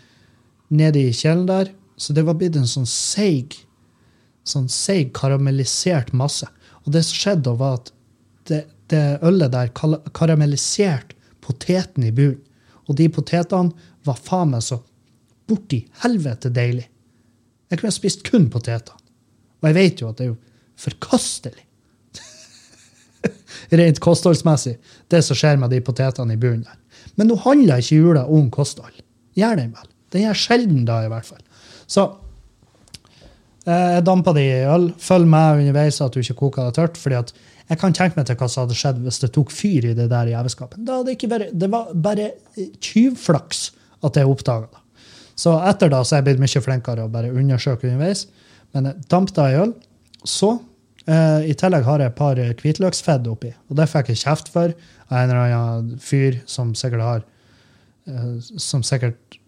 nede i kjelen der. Så det var blitt en sånn seig, sånn seig karamellisert masse. Og det som skjedde, var at det, det ølet der karamelliserte poteten i bunnen. Og de potetene var faen meg så borti helvete deilig. Jeg kunne spist kun potetene. Og jeg vet jo at det er jo forkastelig rent kostholdsmessig, det som skjer med de potetene i bunnen der. Men nå handler ikke jula om kosthold. Gjør den vel? Den gjør sjelden da, i hvert fall. Så eh, jeg dampa det i øl. Følg med underveis at du ikke koker det tørt. fordi at jeg kan tenke meg til hva som hadde skjedd hvis det tok fyr i det der jævelskapet. Det, var bare tyvflaks at jeg oppdaga det. Så etter da så er jeg blitt mye flinkere å bare undersøke underveis. Men damp det i øl. Så Uh, I tillegg har jeg et par hvitløksfedd oppi, og det fikk jeg kjeft for av en eller annen fyr som sikkert har uh, Som sikkert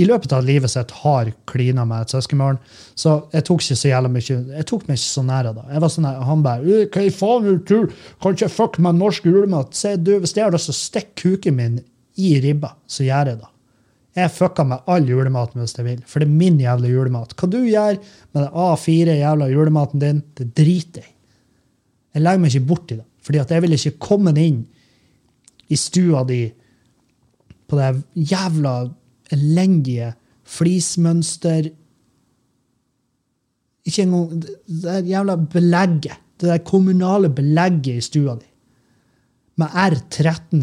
i løpet av livet sitt har klina med et søskenbarn. Så jeg tok ikke så jævla mye Jeg tok meg ikke så nære da. Jeg var sånn, Han bare Hva faen du du Kan ikke fucke med norsk julemat? Se, du, Hvis jeg har lyst til å stikke kuken min i ribba, så gjør jeg det. Jeg fucker med all julematen hvis jeg vil, for det er min jævla julemat. Hva du gjør med den A4 jævla julematen din, det driter jeg. Jeg legger meg ikke borti det, at jeg vil ikke komme inn i stua di på det jævla elendige flismønster Ikke engang det jævla belegget, det der kommunale belegget i stua di, med R13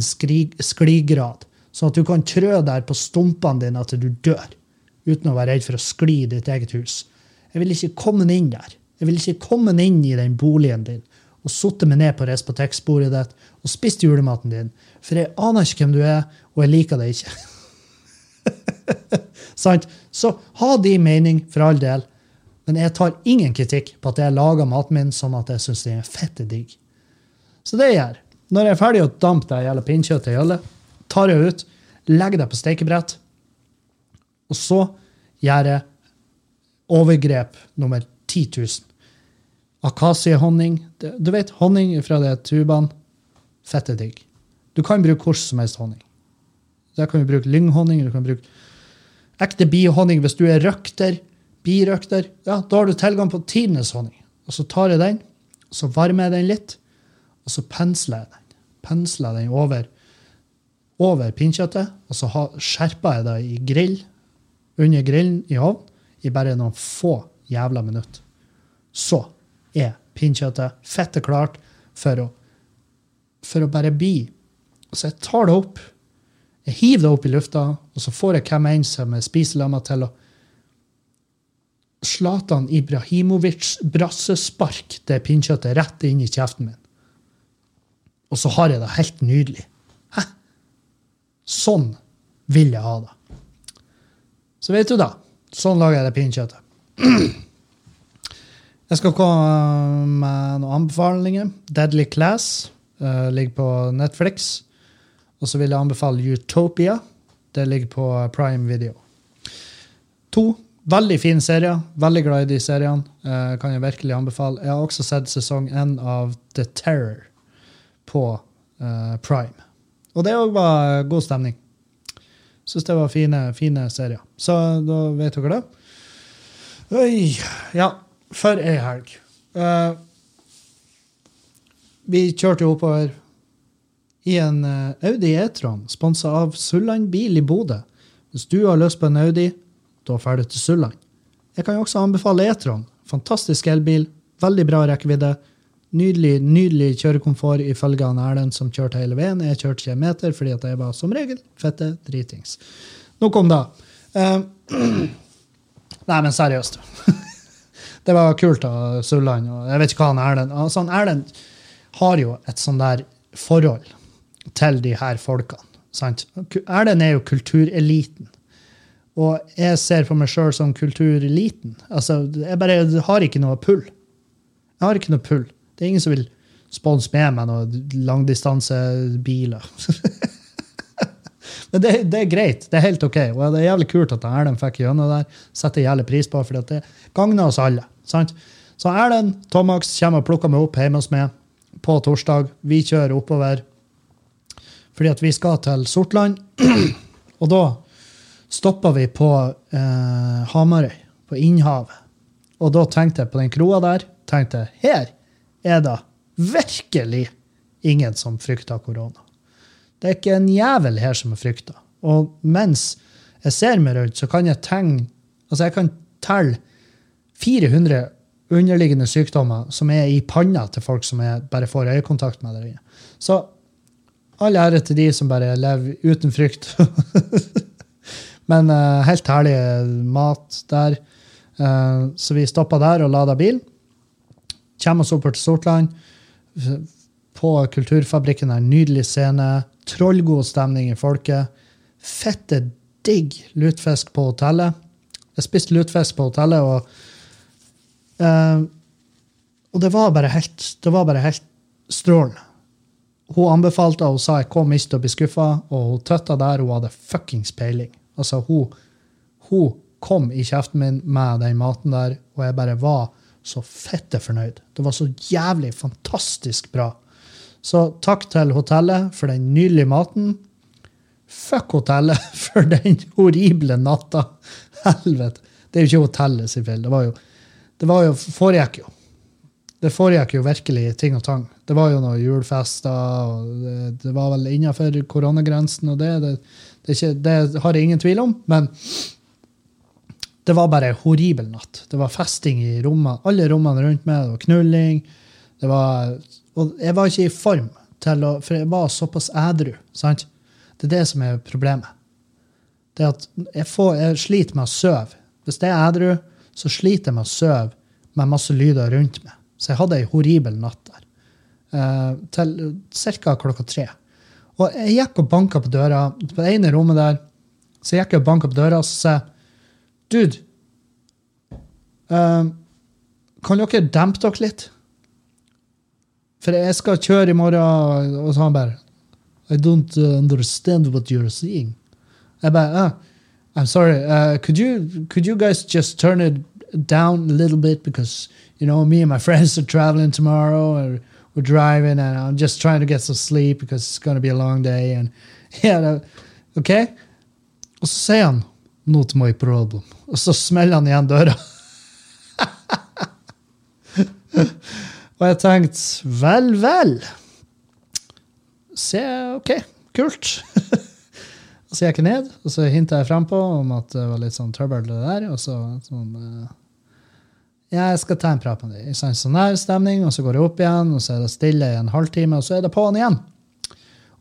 skligrad Sånn at du kan trø der på stumpene dine til du dør, uten å være redd for å skli i ditt eget hus. Jeg vil ikke komme inn der. Jeg vil ikke komme inn i den boligen din og sittet meg ned på respotekksbordet ditt og spist julematen din. For jeg aner ikke hvem du er, og jeg liker deg ikke. Sant? Så ha din mening, for all del. Men jeg tar ingen kritikk på at jeg lager maten min sånn at jeg syns den er fette digg. Så det jeg gjør, når jeg er ferdig å dampe det gjelder pinnkjøttet i ølet, tar jeg ut, legger det på stekebrett, og så gjør jeg overgrep nummer 10 000. Akasiehonning. Du vet, honning fra de tubene. Fette digg. Du kan bruke hvordan som helst honning. Der kan du bruke lynghonning, du kan bruke ekte bihonning hvis du er røkter, birøkter. Ja, da har du tilgang på tidenes honning. Og så tar jeg den, så varmer jeg den litt, og så pensler jeg den. Pensler den over, over pinnkjøttet, og så skjerper jeg det i grill, under grillen i ovn, i bare noen få jævla minutter. Så er pinnkjøttet fette klart for å, for å bare bli. Så jeg tar det opp, jeg hiver det opp i lufta, og så får jeg hvem enn som er spiselamma til å Zlatan Ibrahimovic brassespark det pinnkjøttet rett inn i kjeften min. Og så har jeg det helt nydelig. Sånn vil jeg ha det. Så vet du da. Sånn lager jeg det pinnekjøttet. Jeg skal komme med noen anbefalinger. Deadly Class uh, ligger på Netflix. Og så vil jeg anbefale Utopia. Det ligger på Prime Video. To veldig fine serier. Veldig glad i de seriene. Uh, kan jeg virkelig anbefale. Jeg har også sett sesong én av The Terror på uh, Prime. Og det òg var god stemning. Syns det var fine, fine serier. Så da vet dere det. Oi, ja for ei helg. Uh, vi kjørte jo oppover i en uh, Audi E-tron, sponsa av Sulland bil i Bodø. Hvis du har lyst på en Audi, da drar du til Sulland. Jeg kan jo også anbefale E-tron. Fantastisk elbil, veldig bra rekkevidde. Nydelig nydelig kjørekomfort ifølge han Erlend som kjørte hele veien. Jeg kjørte ikke en meter fordi at jeg var som regel fette dritings. Nok om det. Uh, nei, men seriøst. det var kult av Sulland. og Jeg vet ikke hva han Erlend altså, Erlend har jo et sånn der forhold til de her folkene. sant? Erlend er jo kultureliten. Og jeg ser på meg sjøl som kultureliten. Altså, jeg bare jeg har ikke noe pull. Jeg har ikke noe pull. Det er ingen som vil sponse med meg noen langdistansebiler. Men det, det, er greit. Det er helt OK. Og det er jævlig kult at Erlend fikk gjennom der. Setter jævlig pris på, for det gagner oss alle. sant? Så Erlend Tomax kommer og plukker meg opp hjemme hos meg på torsdag. Vi kjører oppover fordi at vi skal til Sortland. og da stopper vi på eh, Hamarøy, på Innhavet. Og da tenkte jeg på den kroa der tenkte jeg, her er det virkelig ingen som frykter korona. Det er ikke en jævel her som er frykta. Og mens jeg ser meg rundt, så kan jeg tegne Altså, jeg kan telle 400 underliggende sykdommer som er i panna til folk som jeg bare får øyekontakt med dere. Så all ære til de som bare lever uten frykt. Men uh, helt herlig mat der. Uh, så vi stoppa der og lada bil. Kommer oss oppover til Sortland. På Kulturfabrikken er en nydelig scene. Trollgod stemning i folket. Fette digg lutefisk på hotellet. Jeg spiste lutefisk på hotellet, og uh, Og det var bare helt, det var bare helt strålende. Hun anbefalte, og hun sa jeg kom ikke til å bli skuffa, og hun tøtta der, hun hadde fuckings peiling. Altså, hun, hun kom i kjeften min med den maten der, og jeg bare var så fette fornøyd. Det var så jævlig fantastisk bra. Så takk til hotellet for den nydelige maten. Fuck hotellet for den horrible natta. Helvete. Det er jo ikke hotellet sin feil. Det var jo, det var jo foregikk jo. Det foregikk jo virkelig ting og tang. Det var jo noen julefester, og det, det var vel innafor koronagrensen, og det, det, det, ikke, det har jeg ingen tvil om. Men det var bare en horribel natt. Det var festing i rommene, alle rommene rundt meg. Det var knulling. Det var og jeg var ikke i form til å For jeg var såpass ædru. sant? Det er det som er problemet. Det at jeg, får, jeg sliter med å sove. Hvis jeg er ædru, så sliter jeg med å sove med masse lyder rundt meg. Så jeg hadde ei horribel natt der. eh, til ca. klokka tre. Og jeg gikk og banka på døra på det ene rommet der. Så jeg gikk og banka på døra og sa Dude, eh, kan dere dempe dere litt? For jeg skal kjøre i morgen, og så han bare I don't uh, understand what you're seeing. Jeg bare uh, I'm sorry, uh, could you could you guys just turn it down a little bit because you know me and my friends are traveling tomorrow and we're driving and I'm just trying to get some sleep because it's going to be a long day and yeah, OK? Og så sier han Not my problem. Og så smeller han igjen døra. Og jeg tenkte vel, vel. Se, OK, kult. så gikk jeg ned, og så hinta jeg frempå om at det var litt sånn trøbbel det der. Og så sånn eh, Ja, jeg skal ta en prat med deg. Sånn her stemning, og så går jeg opp igjen, og så er det stille i en halvtime, og så er det på'n igjen.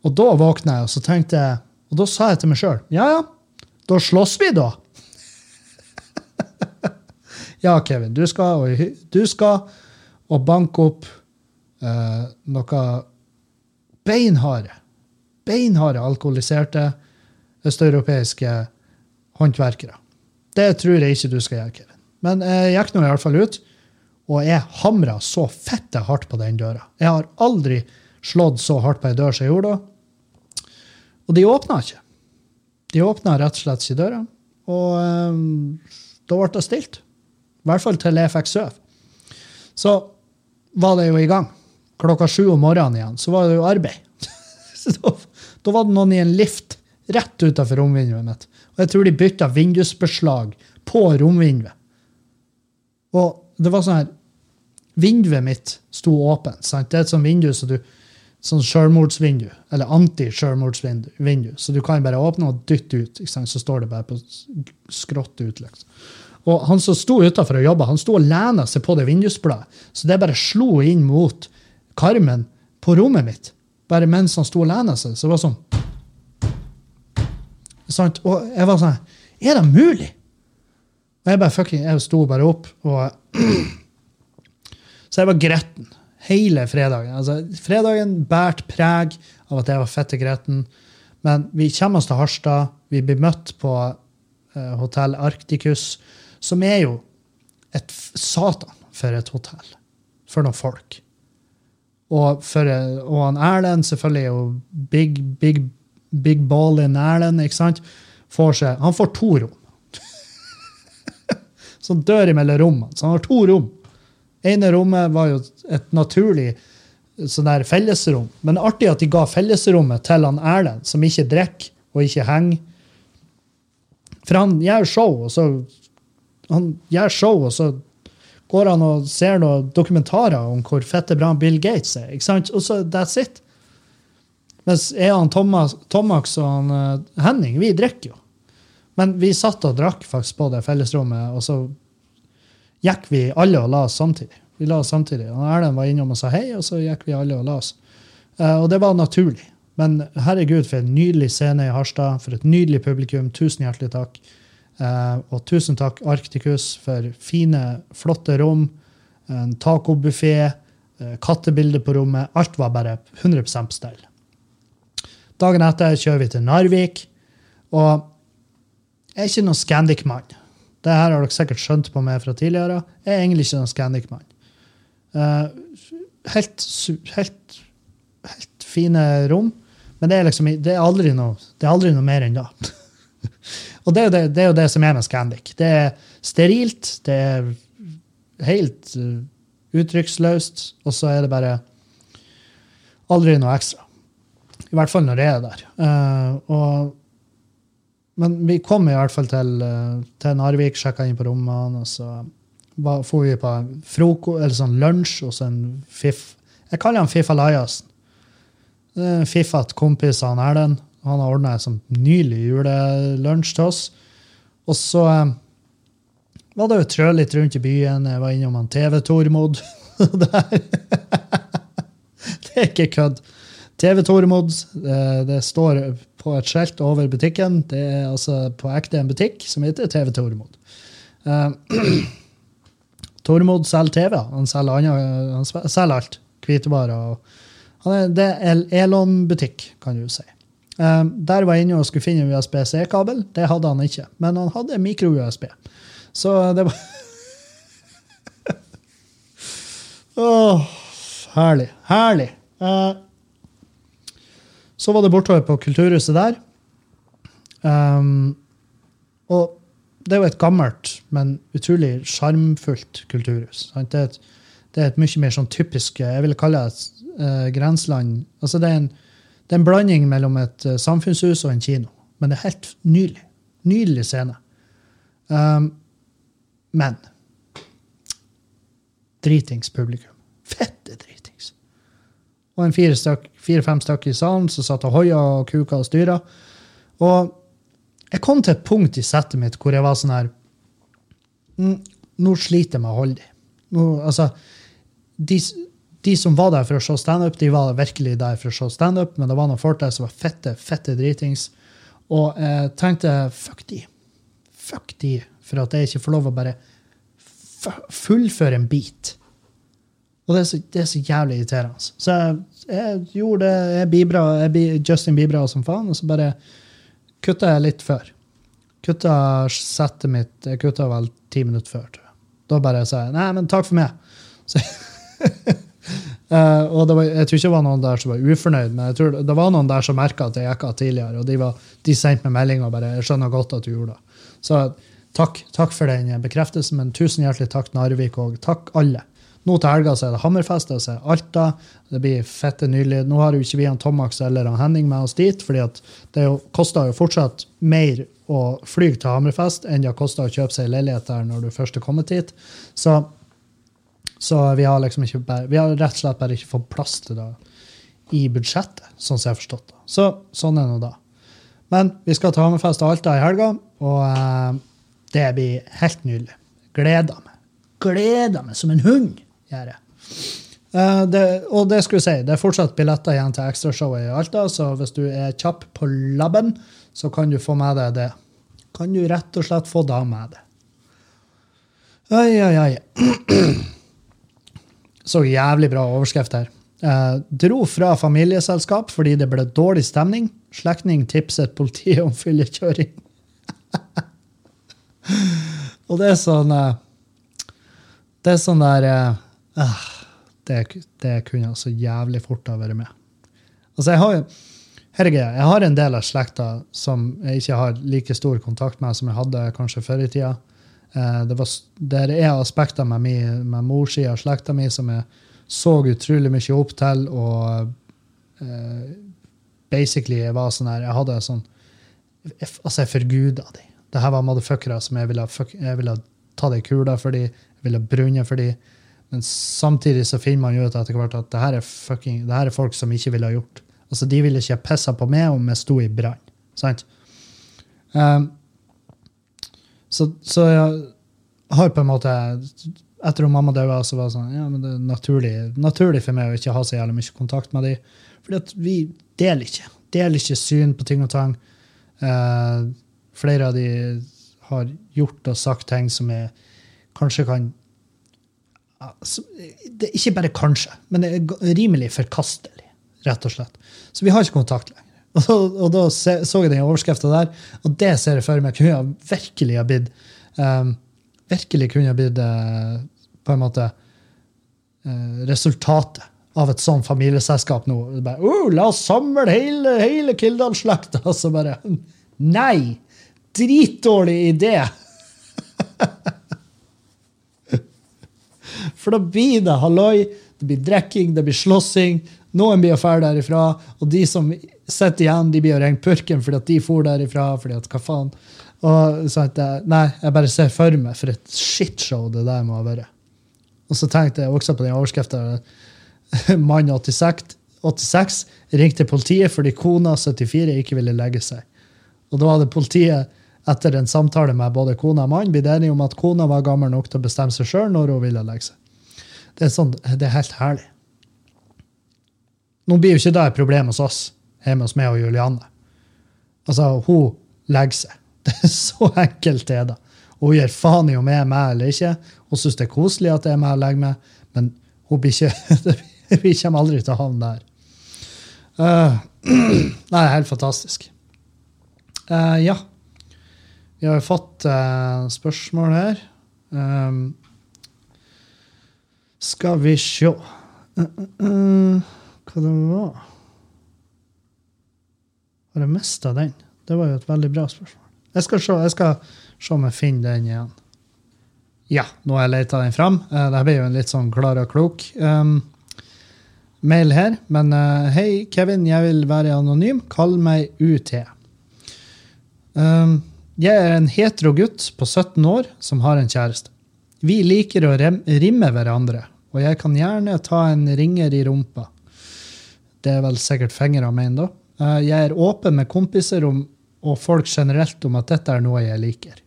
Og da våkna jeg, og så tenkte jeg, og da sa jeg til meg sjøl ja, ja, da slåss vi, da. ja, Kevin, du skal, og du skal og banke opp eh, noe beinharde, beinharde alkoholiserte østeuropeiske håndverkere. Det tror jeg ikke du skal gjøre, Kevin. Men jeg gikk nå iallfall ut, og jeg hamra så fette hardt på den døra. Jeg har aldri slått så hardt på ei dør som jeg gjorde da. Og de åpna ikke. De åpna rett og slett ikke døra. Og eh, da ble det stilt. I hvert fall til jeg fikk sove. Så var det jo i gang. Klokka sju om morgenen igjen, så var det jo arbeid. så da, da var det noen i en lift rett utafor romvinduet mitt. Og jeg tror de bytta vindusbeslag på romvinduet. Og det var sånn her Vinduet mitt sto åpent. Sant? Det er et sånt vindu så du, sånn sjølmordsvindu, eller anti-sjølmordsvindu. så du kan bare åpne og dytte ut. Så står det bare på skrått ut. liksom. Og han som sto utafor og jobba, han sto og lena seg på det vindusbladet. Så det bare slo inn mot karmen på rommet mitt. Bare mens han sto og lena seg. Så det var sånn Sant? Og jeg var sånn Er det mulig? Og jeg bare fucking, jeg sto bare opp, og Så jeg var gretten hele fredagen. Altså, fredagen bært preg av at jeg var fette gretten. Men vi kommer oss til Harstad. Vi blir møtt på uh, Hotell Arcticus, som er jo et satan for et hotell. For noen folk. Og, for, eh, og han Erlend selvfølgelig er jo big, big, big ball in Erlend, ikke sant? Får seg, han får to rom. Som dør imellom rommene. Så han har to rom. Ene rommet var jo et naturlig sånn der fellesrom. Men artig at de ga fellesrommet til han Erlend, som ikke drikker og ikke henger. For han gjør show, og så han gjør show, og så går han og ser noen dokumentarer om hvor fette bra Bill Gates er. ikke sant? Og så that's it. Mens jeg og Thomas, Thomas og han eh, Henning, vi drikker jo. Men vi satt og drakk faktisk på det fellesrommet, og så gikk vi alle og la oss samtidig. Vi la oss samtidig. Erlend var innom og sa hei, og så gikk vi alle og la oss. Uh, og det var naturlig. Men herregud, for en nydelig scene i Harstad, for et nydelig publikum. Tusen hjertelig takk. Uh, og tusen takk, Arcticus, for fine, flotte rom, en tacobuffé, uh, kattebilde på rommet. Alt var bare 100 på stell. Dagen etter kjører vi til Narvik. Og jeg er ikke noen Scandic-mann. Det her har dere sikkert skjønt på meg fra tidligere. Jeg er egentlig ikke noen Scandic-mann. Uh, helt, helt, helt fine rom, men det er liksom det er aldri noe, det er aldri noe mer enn det. Og det er, det, det er jo det som er med Scandic. Det er sterilt, det er helt uh, uttrykksløst, og så er det bare aldri noe ekstra. I hvert fall når jeg er der. Uh, og men vi kom i hvert fall til, eh, til Narvik, sjekka inn på rommene, og så dro vi på froko, eller sånn lunsj hos en fiff. Jeg kaller han Fiff Alajassen. Det er En fiffete kompis av Erlend. Han har ordna en sånn nylig julelunsj til oss. Og så eh, var det jo trø litt rundt i byen. Jeg var innom han TV Tormod. det er ikke kødd. TV Tormod, det, det står på et skjelt over butikken. Det er altså på ekte en butikk som heter TV Tormod. Uh, Tormod selger TV. Han selger, andre, han selger alt. hvitevarer. er- Det er Elon-butikk, kan du si. Uh, der var jeg inne og skulle finne en USB-C-kabel. Det hadde han ikke, men han hadde mikro-USB. Så det var Åh, herlig. Herlig. Eh, så var det bortover på Kulturhuset der. Um, og det er jo et gammelt, men utrolig sjarmfullt kulturhus. sant? Det er, et, det er et mye mer sånn typisk Jeg vil kalle det et eh, grenseland. Altså det er, en, det er en blanding mellom et uh, samfunnshus og en kino. Men det er helt nydelig. Nydelig scene. Um, men dritings publikum. Fette dritings. Og en fire-fem stykk, fire, stykker i salen som satt og hoia og kuka og styra. Og jeg kom til et punkt i settet mitt hvor jeg var sånn her Nå sliter jeg med å holde dem. Altså, de, de som var der for å se standup, de var virkelig der for å se standup, men det var noen folk der som var fette, fette dritings. Og jeg tenkte fuck de. Fuck de, for at jeg ikke får lov å bare fullføre en bit. Og det er så, det er så jævlig irriterende. Så jeg, jeg gjorde det. Jeg bibra, jeg Justin Bibra som faen, og så bare kutta jeg litt før. Kutta settet mitt Jeg kutta vel ti minutter før, tror jeg. Da bare sa jeg nei, men takk for meg. Så, Eh, og var, jeg tror ikke det var noen der som var ufornøyd, men jeg tror det var noen der som merka at jeg gikk av tidligere, og de, de sendte meg melding og bare 'Jeg skjønner godt at du gjorde det'. Så takk, takk for den bekreftelsen, men tusen hjertelig takk, Narvik, og takk alle. Nå til helga så er det Hammerfest, så er Alta. Det blir fette nydelig. Nå har jo ikke vi han Tomax eller han Henning med oss dit, fordi det koster jo fortsatt mer å fly til Hammerfest enn det koster å kjøpe seg leilighet der når du først er kommet hit. Så, så vi har liksom bare, vi har rett og slett bare ikke fått plass til det i budsjettet, sånn som jeg har forstått det. Så sånn er det nå da. Men vi skal til Hammerfest og Alta i helga, og eh, det blir helt nydelig. Gleder meg. Gleder meg som en hund, gjør jeg. Eh, det, og det skulle jeg si, det er fortsatt billetter igjen til ekstrashowet i Alta, så hvis du er kjapp på labben, så kan du få med deg det. Kan du rett og slett få da med det. Oi, oi, oi. Så jævlig bra overskrift her. Uh, dro fra familieselskap fordi det ble dårlig stemning. Slektning tipset politiet om fyllekjøring. og det er sånn uh, Det er sånn der uh, det, det kunne jeg så jævlig fort ha vært med. Altså, jeg har jo Herregud, jeg har en del av slekta som jeg ikke har like stor kontakt med som jeg hadde kanskje før i tida. Eh, det, var, det er aspekter med, mi, med morssida av slekta mi som jeg så utrolig mye opp til, og uh, basically jeg var sånn her Jeg hadde sånn jeg, Altså, jeg forguda de. Det var motherfuckere som jeg ville, fuck, jeg ville ta det i kula for de, jeg ville brunne for de. Men samtidig så finner man jo ut etter hvert at det her er, fucking, det her er folk som ikke ville ha gjort. Altså, De ville ikke ha pissa på meg om jeg sto i brann. Sant? Um, så, så jeg har på en måte Etter at mamma døde, så var det sånn, ja, men det er naturlig, naturlig for meg å ikke ha så jævlig mye kontakt med dem. Fordi at vi deler ikke. Deler ikke syn på ting og tang. Uh, flere av de har gjort og sagt ting som jeg kanskje kan altså, det Ikke bare kanskje, men det er rimelig forkastelig, rett og slett. Så vi har ikke kontakt lenger. Og, og da se, så jeg den overskrifta der, og det ser jeg for meg kunne jeg virkelig ha blitt um, Virkelig kunne ha blitt uh, på en måte uh, resultatet av et sånt familieselskap nå. Bare, oh, la oss samle hele, hele Kildal-slekta!' Og så bare Nei! Dritdårlig idé! For da blir det halloi, det blir drikking, det blir slåssing. Noen blir å dra derifra, og de som sitter igjen, de blir å ringe purken fordi at de for derifra. fordi at hva faen. Og så at jeg, Nei, jeg bare ser for meg for et shitshow det der må ha vært. Og så tenkte jeg også på den overskrifta mann 86, 86 ringte politiet fordi kona 74 ikke ville legge seg. Og da hadde politiet etter en samtale med både kona og mannen blitt enige om at kona var gammel nok til å bestemme seg sjøl når hun ville legge seg. Det er, sånn, det er helt herlig. Nå blir jo ikke det et problem hos oss, hjemme hos meg og Julianne. Altså, hun legger seg. Det er så enkelt er det. Og hun gir faen i om jeg er med eller ikke. Hun syns det er koselig at jeg er med og legger meg, men hun blir ikke vi kommer aldri til å havne der. Uh, nei, helt fantastisk. Uh, ja. Vi har jo fått uh, spørsmål her. Um, skal vi sjå Hva det var Har jeg mista den? Det var jo et veldig bra spørsmål. Jeg skal se, jeg skal se om jeg finner den igjen. Ja, nå har jeg leita den fram. Uh, det blir jo en litt sånn klar og klok um, mail her. Men uh, hei, Kevin, jeg vil være anonym. Kall meg UT. Um, jeg er en hetero gutt på 17 år som har en kjæreste. Vi liker å rimme hverandre, og jeg kan gjerne ta en ringer i rumpa. Det er vel sikkert fingre mener, da. Uh, jeg er åpen med kompiser om, og folk generelt om at dette er noe jeg liker.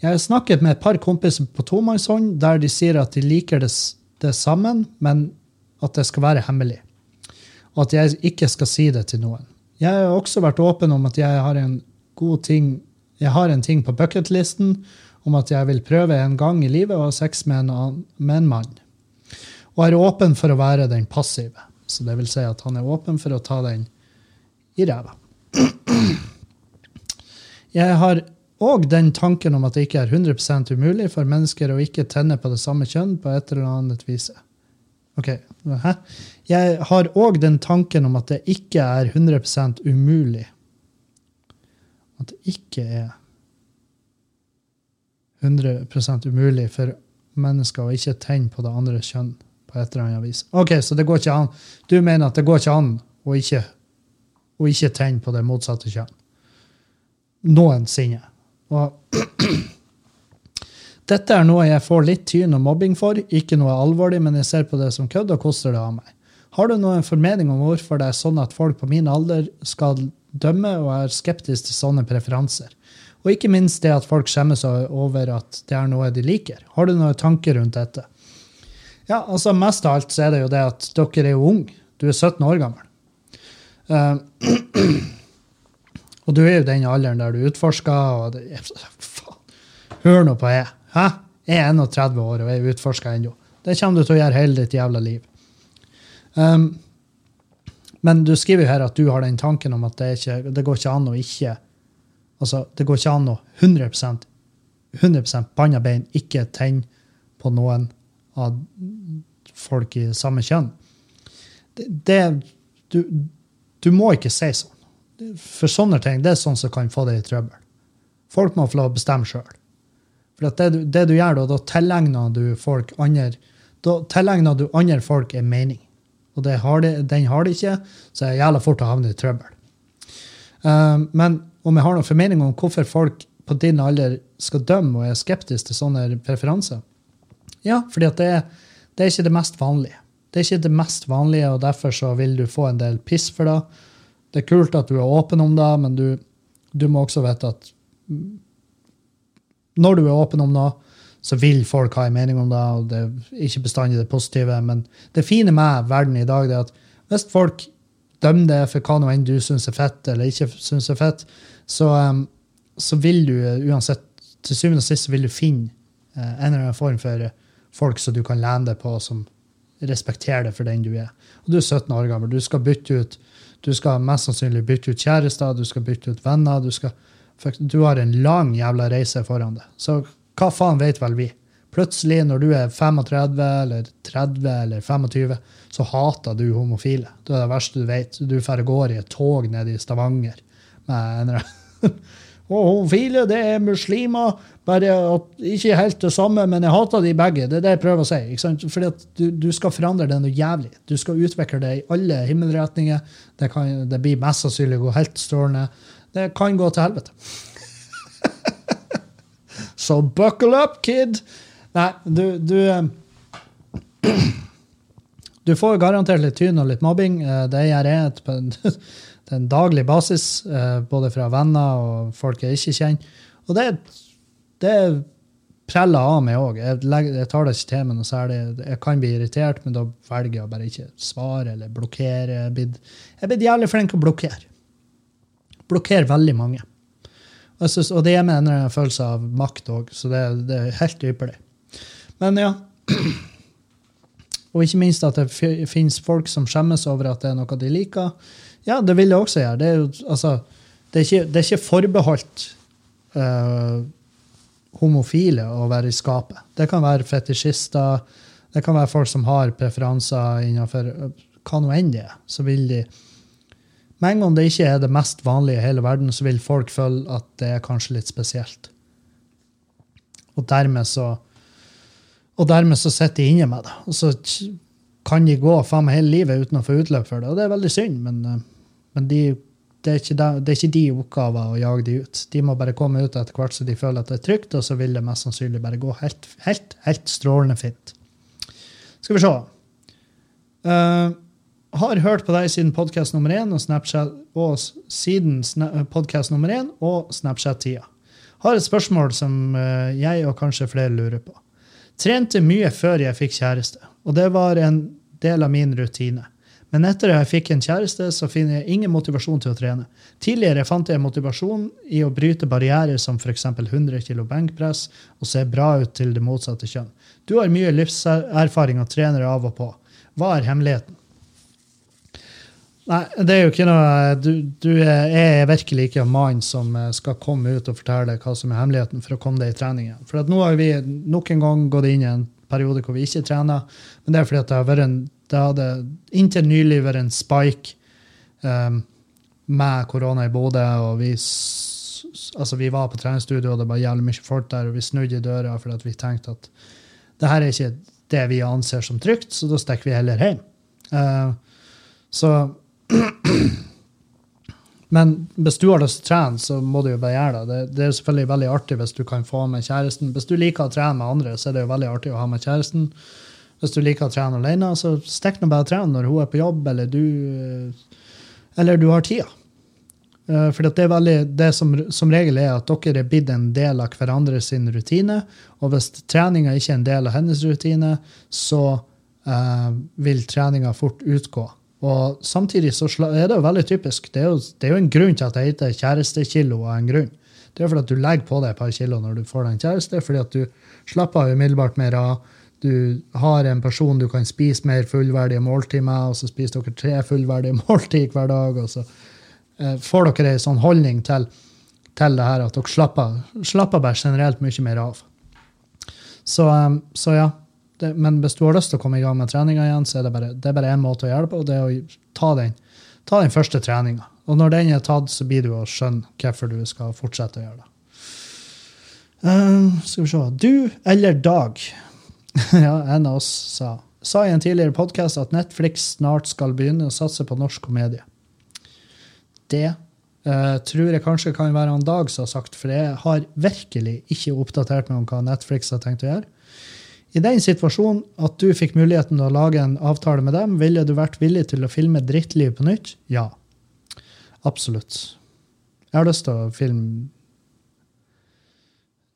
Jeg har snakket med et par kompiser på tomannshånd der de sier at de liker det, det sammen, men at det skal være hemmelig. Og at jeg ikke skal si det til noen. Jeg har også vært åpen om at jeg har en god ting jeg har en ting på bucketlisten om at jeg vil prøve en gang i livet å ha sex med en, med en mann. Og er åpen for å være den passive. Så det vil si at han er åpen for å ta den i ræva. Jeg har òg den tanken om at det ikke er 100 umulig for mennesker å ikke tenne på det samme kjønn på et eller annet vis. Ok, Hæ? Jeg har òg den tanken om at det ikke er 100 umulig. At det ikke er 100% umulig for mennesker å ikke tenne på det andre kjønn på et eller annet vis. Ok, Så det går ikke an. Du mener at det går ikke an å ikke, å ikke tenne på det motsatte kjønn? Noensinne. Og dette er noe jeg får litt tyn og mobbing for, ikke noe alvorlig, men jeg ser på det som kødd og koster det av meg. Har du noen formening om hvorfor det er sånn at folk på min alder skal dømme og er skeptiske til sånne preferanser? Og ikke minst det at folk skjemmer seg over at det er noe de liker. Har du noen tanker rundt dette? Ja, altså Mest av alt så er det jo det at dere er jo unge. Du er 17 år gammel. Uh, Og du er jo den alderen der du utforsker, og det, faen. Hør nå på jeg. Hæ? Jeg er 31 år og jeg utforsker ennå. Det kommer du til å gjøre hele ditt jævla liv. Um, men du skriver jo her at du har den tanken om at det, ikke, det går ikke an å ikke Altså, det går ikke an å 100 100 banna bein ikke tenne på noen av folk i samme kjønn. Det, det du, du må ikke si sånn for sånne ting, det er sånn som kan få deg i trøbbel. Folk må få lov å bestemme sjøl. For det det, du, gjør da, da tilegner du folk andre da tilegner du andre folk en mening. Og har de, den har de ikke, så er det jævla fort å havne i trøbbel. Uh, men om jeg har noen formening om hvorfor folk på din alder skal dømme og er skeptiske til sånne preferanser? Ja, fordi det er, det er ikke det mest vanlige. Det er ikke det mest vanlige, og derfor så vil du få en del piss for det. Det er kult at du er åpen om det, men du, du må også vite at når du er åpen om noe, så vil folk ha en mening om det, og det er ikke bestandig det positive. Men det fine med verden i dag er at hvis folk dømmer det for hva nå enn du syns er fett, eller ikke syns er fett, så, um, så, vil du uansett Til syvende og sist vil du finne uh, en eller annen form for folk som du kan lene deg på, som respekterer deg for den du er. Og du er 17 år gammel. Du skal bytte ut du skal mest sannsynlig bytte ut kjærester, du skal bytte ut venner. Du, skal, du har en lang jævla reise foran deg. Så hva faen vet vel vi? Plutselig, når du er 35 eller 30 eller 25, så hater du homofile. Det er det verste du vet. Du får går i et tog nede i Stavanger med en Og homofile, det er muslimer. Bare at, ikke helt det samme, men jeg hater de begge. Det er det jeg prøver å si. ikke sant? Fordi at du, du skal forandre det noe jævlig. Du skal utvikle det i alle himmelretninger. Det, kan, det blir mest sannsynlig å gå helt strålende. Det kan gå til helvete. Så so buckle up, kid! Nei, du, du eh, Du får garantert litt tyn og litt mobbing. Eh, det gjør jeg en daglig basis, eh, både fra venner og folk jeg ikke kjenner. Og det det preller av meg òg. Jeg, jeg, tar det ikke til meg noe særlig. Jeg kan bli irritert, men da velger jeg å bare ikke svare eller blokkere. Jeg er blitt jævlig flink til å blokkere. Blokkere veldig mange. Og, synes, og det er meg en følelse av makt òg, så det, det, er helt ypperlig. Men ja Og ikke minst at det finnes folk som skjemmes over at det er noe de liker. Ja, det vil jeg også gjøre. Det er jo altså, det er ikke, det er ikke forbeholdt uh, homofile å være i skapet. Det kan være fetisjister, det kan være folk som har preferanser innenfor hva nå enn det er. Så vil de Med en gang det ikke er det mest vanlige i hele verden, så vil folk føle at det er kanskje litt spesielt. Og dermed så og dermed så sitter de inne med det. Og så kan de gå faen meg hele livet uten å få utløp for det. Og det er veldig synd, men, eh, men de, det, er de, det er ikke de oppgaver å jage de ut. De må bare komme ut etter hvert så de føler at det er trygt, og så vil det mest sannsynlig bare gå helt, helt, helt strålende fint. Skal vi se. Uh, har hørt på deg siden podkast nummer én og Snapchat og én og Snapchat-tida. Har et spørsmål som eh, jeg og kanskje flere lurer på. Trente mye før jeg fikk kjæreste, og det var en del av min rutine. Men etter at jeg fikk en kjæreste, så finner jeg ingen motivasjon til å trene. Tidligere fant jeg motivasjon i å bryte barrierer som f.eks. 100 kg benkpress og se bra ut til det motsatte kjønn. Du har mye livserfaring og trener av og på. Hva er hemmeligheten? Nei, det er jo ikke noe Du, du er, virkelig ikke en mann som eh, skal komme ut og fortelle hva som er hemmeligheten for å komme deg i trening igjen. For nå har vi nok en gang gått inn i en periode hvor vi ikke trener. Men det er fordi at det har vært en det hadde inntil nylig vært en spike um, med korona i Bodø, og vi, altså vi var på treningsstudio, og det var jævlig mye folk der, og vi snudde i døra fordi vi tenkte at det her er ikke det vi anser som trygt, så da stikker vi heller hjem. Uh, så Men hvis du har lyst til å trene, så må du jo bare gjøre det. Det er selvfølgelig veldig artig hvis du kan få med kjæresten. Hvis du liker å trene med andre, så er det jo veldig artig å ha med kjæresten. Hvis du liker å trene alene, så stikk nå bare og tren når hun er på jobb, eller du, eh, eller du har tida. Eh, For det, veldig, det som, som regel er at dere er blitt en del av hverandre sin rutine. Og hvis treninga ikke er en del av hennes rutine, så eh, vil treninga fort utgå. Og samtidig så er det jo veldig typisk. Det er jo, det er jo en grunn til at det heter kjærestekilo av en grunn. Det er fordi at du legger på deg et par kilo når du får deg en kjæreste, fordi at du slapper umiddelbart mer av. Du har en person du kan spise mer fullverdige måltid med, og så spiser dere tre fullverdige måltid hver dag. og så eh, får dere en sånn holdning til, til det her at dere slapper, slapper bare generelt mye mer av. Så, um, så ja. Det, men hvis du har lyst til å komme i gang med treninga igjen, så er det bare, det én måte å gjøre det på, og det er å ta den, ta den første treninga. Og når den er tatt, så blir du å skjønne hvorfor du skal fortsette å gjøre det. Uh, skal vi se Du eller Dag? ja, en av oss sa. Sa i en tidligere podkast at Netflix snart skal begynne å satse på norsk komedie. Det uh, tror jeg kanskje kan være en Dag som har sagt, for jeg har virkelig ikke oppdatert meg om hva Netflix har tenkt å gjøre. I den situasjonen at du fikk muligheten til å lage en avtale med dem, ville du vært villig til å filme Drittliv på nytt? Ja. Absolutt. Jeg har lyst til å filme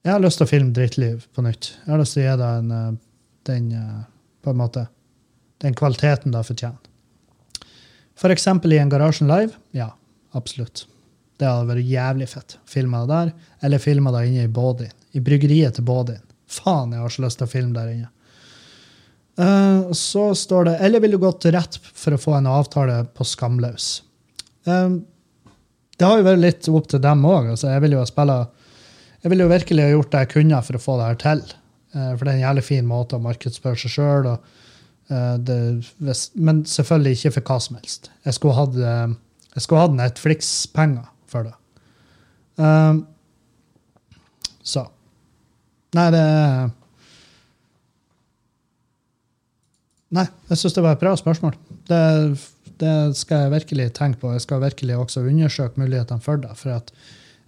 Jeg har lyst til å filme Drittliv på nytt. Jeg har lyst til å gi deg en, eh, den eh, på en måte, den kvaliteten det fortjener. For eksempel i en Garasjen Live? Ja, absolutt. Det hadde vært jævlig fett. Filma det der, eller filma det inne i Bådin. I bryggeriet til Bådin. Faen, jeg har så lyst til å filme der inne. Uh, så står det Eller vil du gått rett for å få en avtale på Skamløs? Um, det har jo vært litt opp til dem òg. Altså, jeg vil jo spille Jeg vil jo virkelig ha gjort det jeg kunne for å få det her til. Eh, for det er en jævlig fin måte å markedsføre seg sjøl Men selvfølgelig ikke for hva som helst. Jeg skulle hatt, eh, jeg Netflix-penger for det. Eh, så Nei, det Nei, jeg syns det var et bra spørsmål. Det, det skal jeg virkelig tenke på. Jeg skal virkelig også undersøke mulighetene for det. For at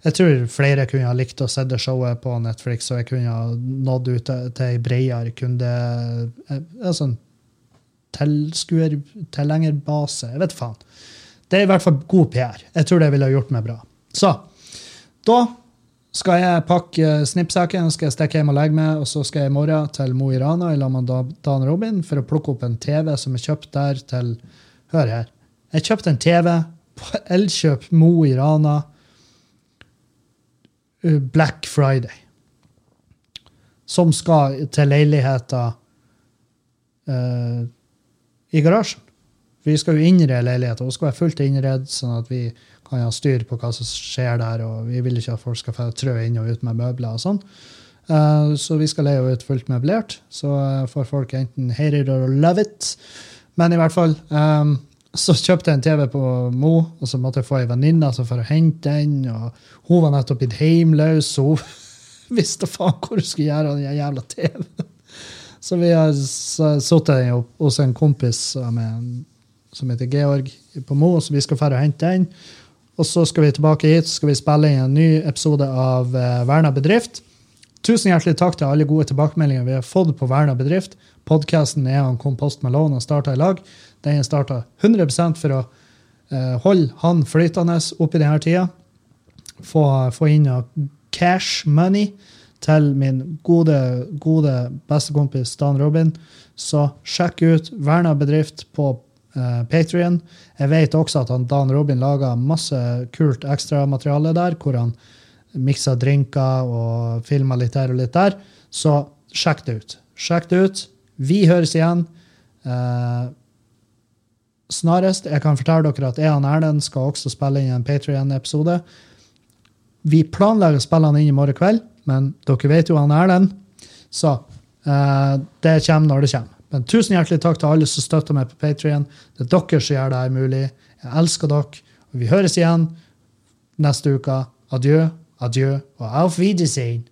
jeg tror flere kunne ha likt å se det showet på Netflix, og jeg kunne ha nådd ut til, ei bredere kunde... eh, Altså en tilskuer, tilhengerbase. Jeg vet faen. Det er i hvert fall god PR. Jeg tror det ville ha gjort meg bra. Så da skal jeg pakke snippsekken, skal jeg stikke hjem og legge meg, og så skal jeg i morgen til Mo i Rana i lag med Dan Robin for å plukke opp en TV som er kjøpt der til Hør her. Jeg kjøpte en TV på Elkjøp Mo i Rana Black Friday. Som skal til leiligheter uh, i garasjen. Vi skal jo innrede leiligheten. Hun skal være fullt innredd, sånn at vi kan ha styr på hva som skjer der. og Vi vil ikke at folk skal få trø inn og ut med møbler og sånn. Uh, så vi skal leie ut fullt møblert. Så uh, får folk enten hate it or love it. Men i hvert fall um, så kjøpte jeg en TV på Mo, og så måtte jeg få ei venninne for å hente den. og Hun var nettopp blitt heimløs, så hun visste faen hvor hun skulle gjøre av den jævla TV-en. Så vi har sittet hos en kompis med, som heter Georg på Mo, så vi skal dra og hente den. Og så skal vi tilbake hit så skal vi spille inn en ny episode av uh, Verna bedrift. Tusen hjertelig takk til alle gode tilbakemeldinger vi har fått på Verna bedrift. Podkasten er han Kompost Malone og starta i lag. Den er starta 100% for å uh, holde han flytende oppi denne tida. Få, få inn cash money til min gode, gode bestekompis Dan Robin. Så sjekk ut Verna bedrift på uh, Patrion. Jeg vet også at han, Dan Robin lager masse kult ekstramateriale der, hvor han mikser drinker og filmer litt her og litt der. Så sjekk det ut. Sjekk det ut. Vi høres igjen. Uh, snarest. Jeg kan fortelle dere at jeg og Erlend skal også spille inn en Patrion-episode. Vi planlegger å spille den inn i morgen kveld, men dere vet jo han Erlend. Så uh, det kommer når det kommer. Men tusen hjertelig takk til alle som støtter meg på Patrion. Det er dere som gjør det her mulig. Jeg elsker dere. Og vi høres igjen neste uke. Adjø. Adjø og auf Wiedersehen.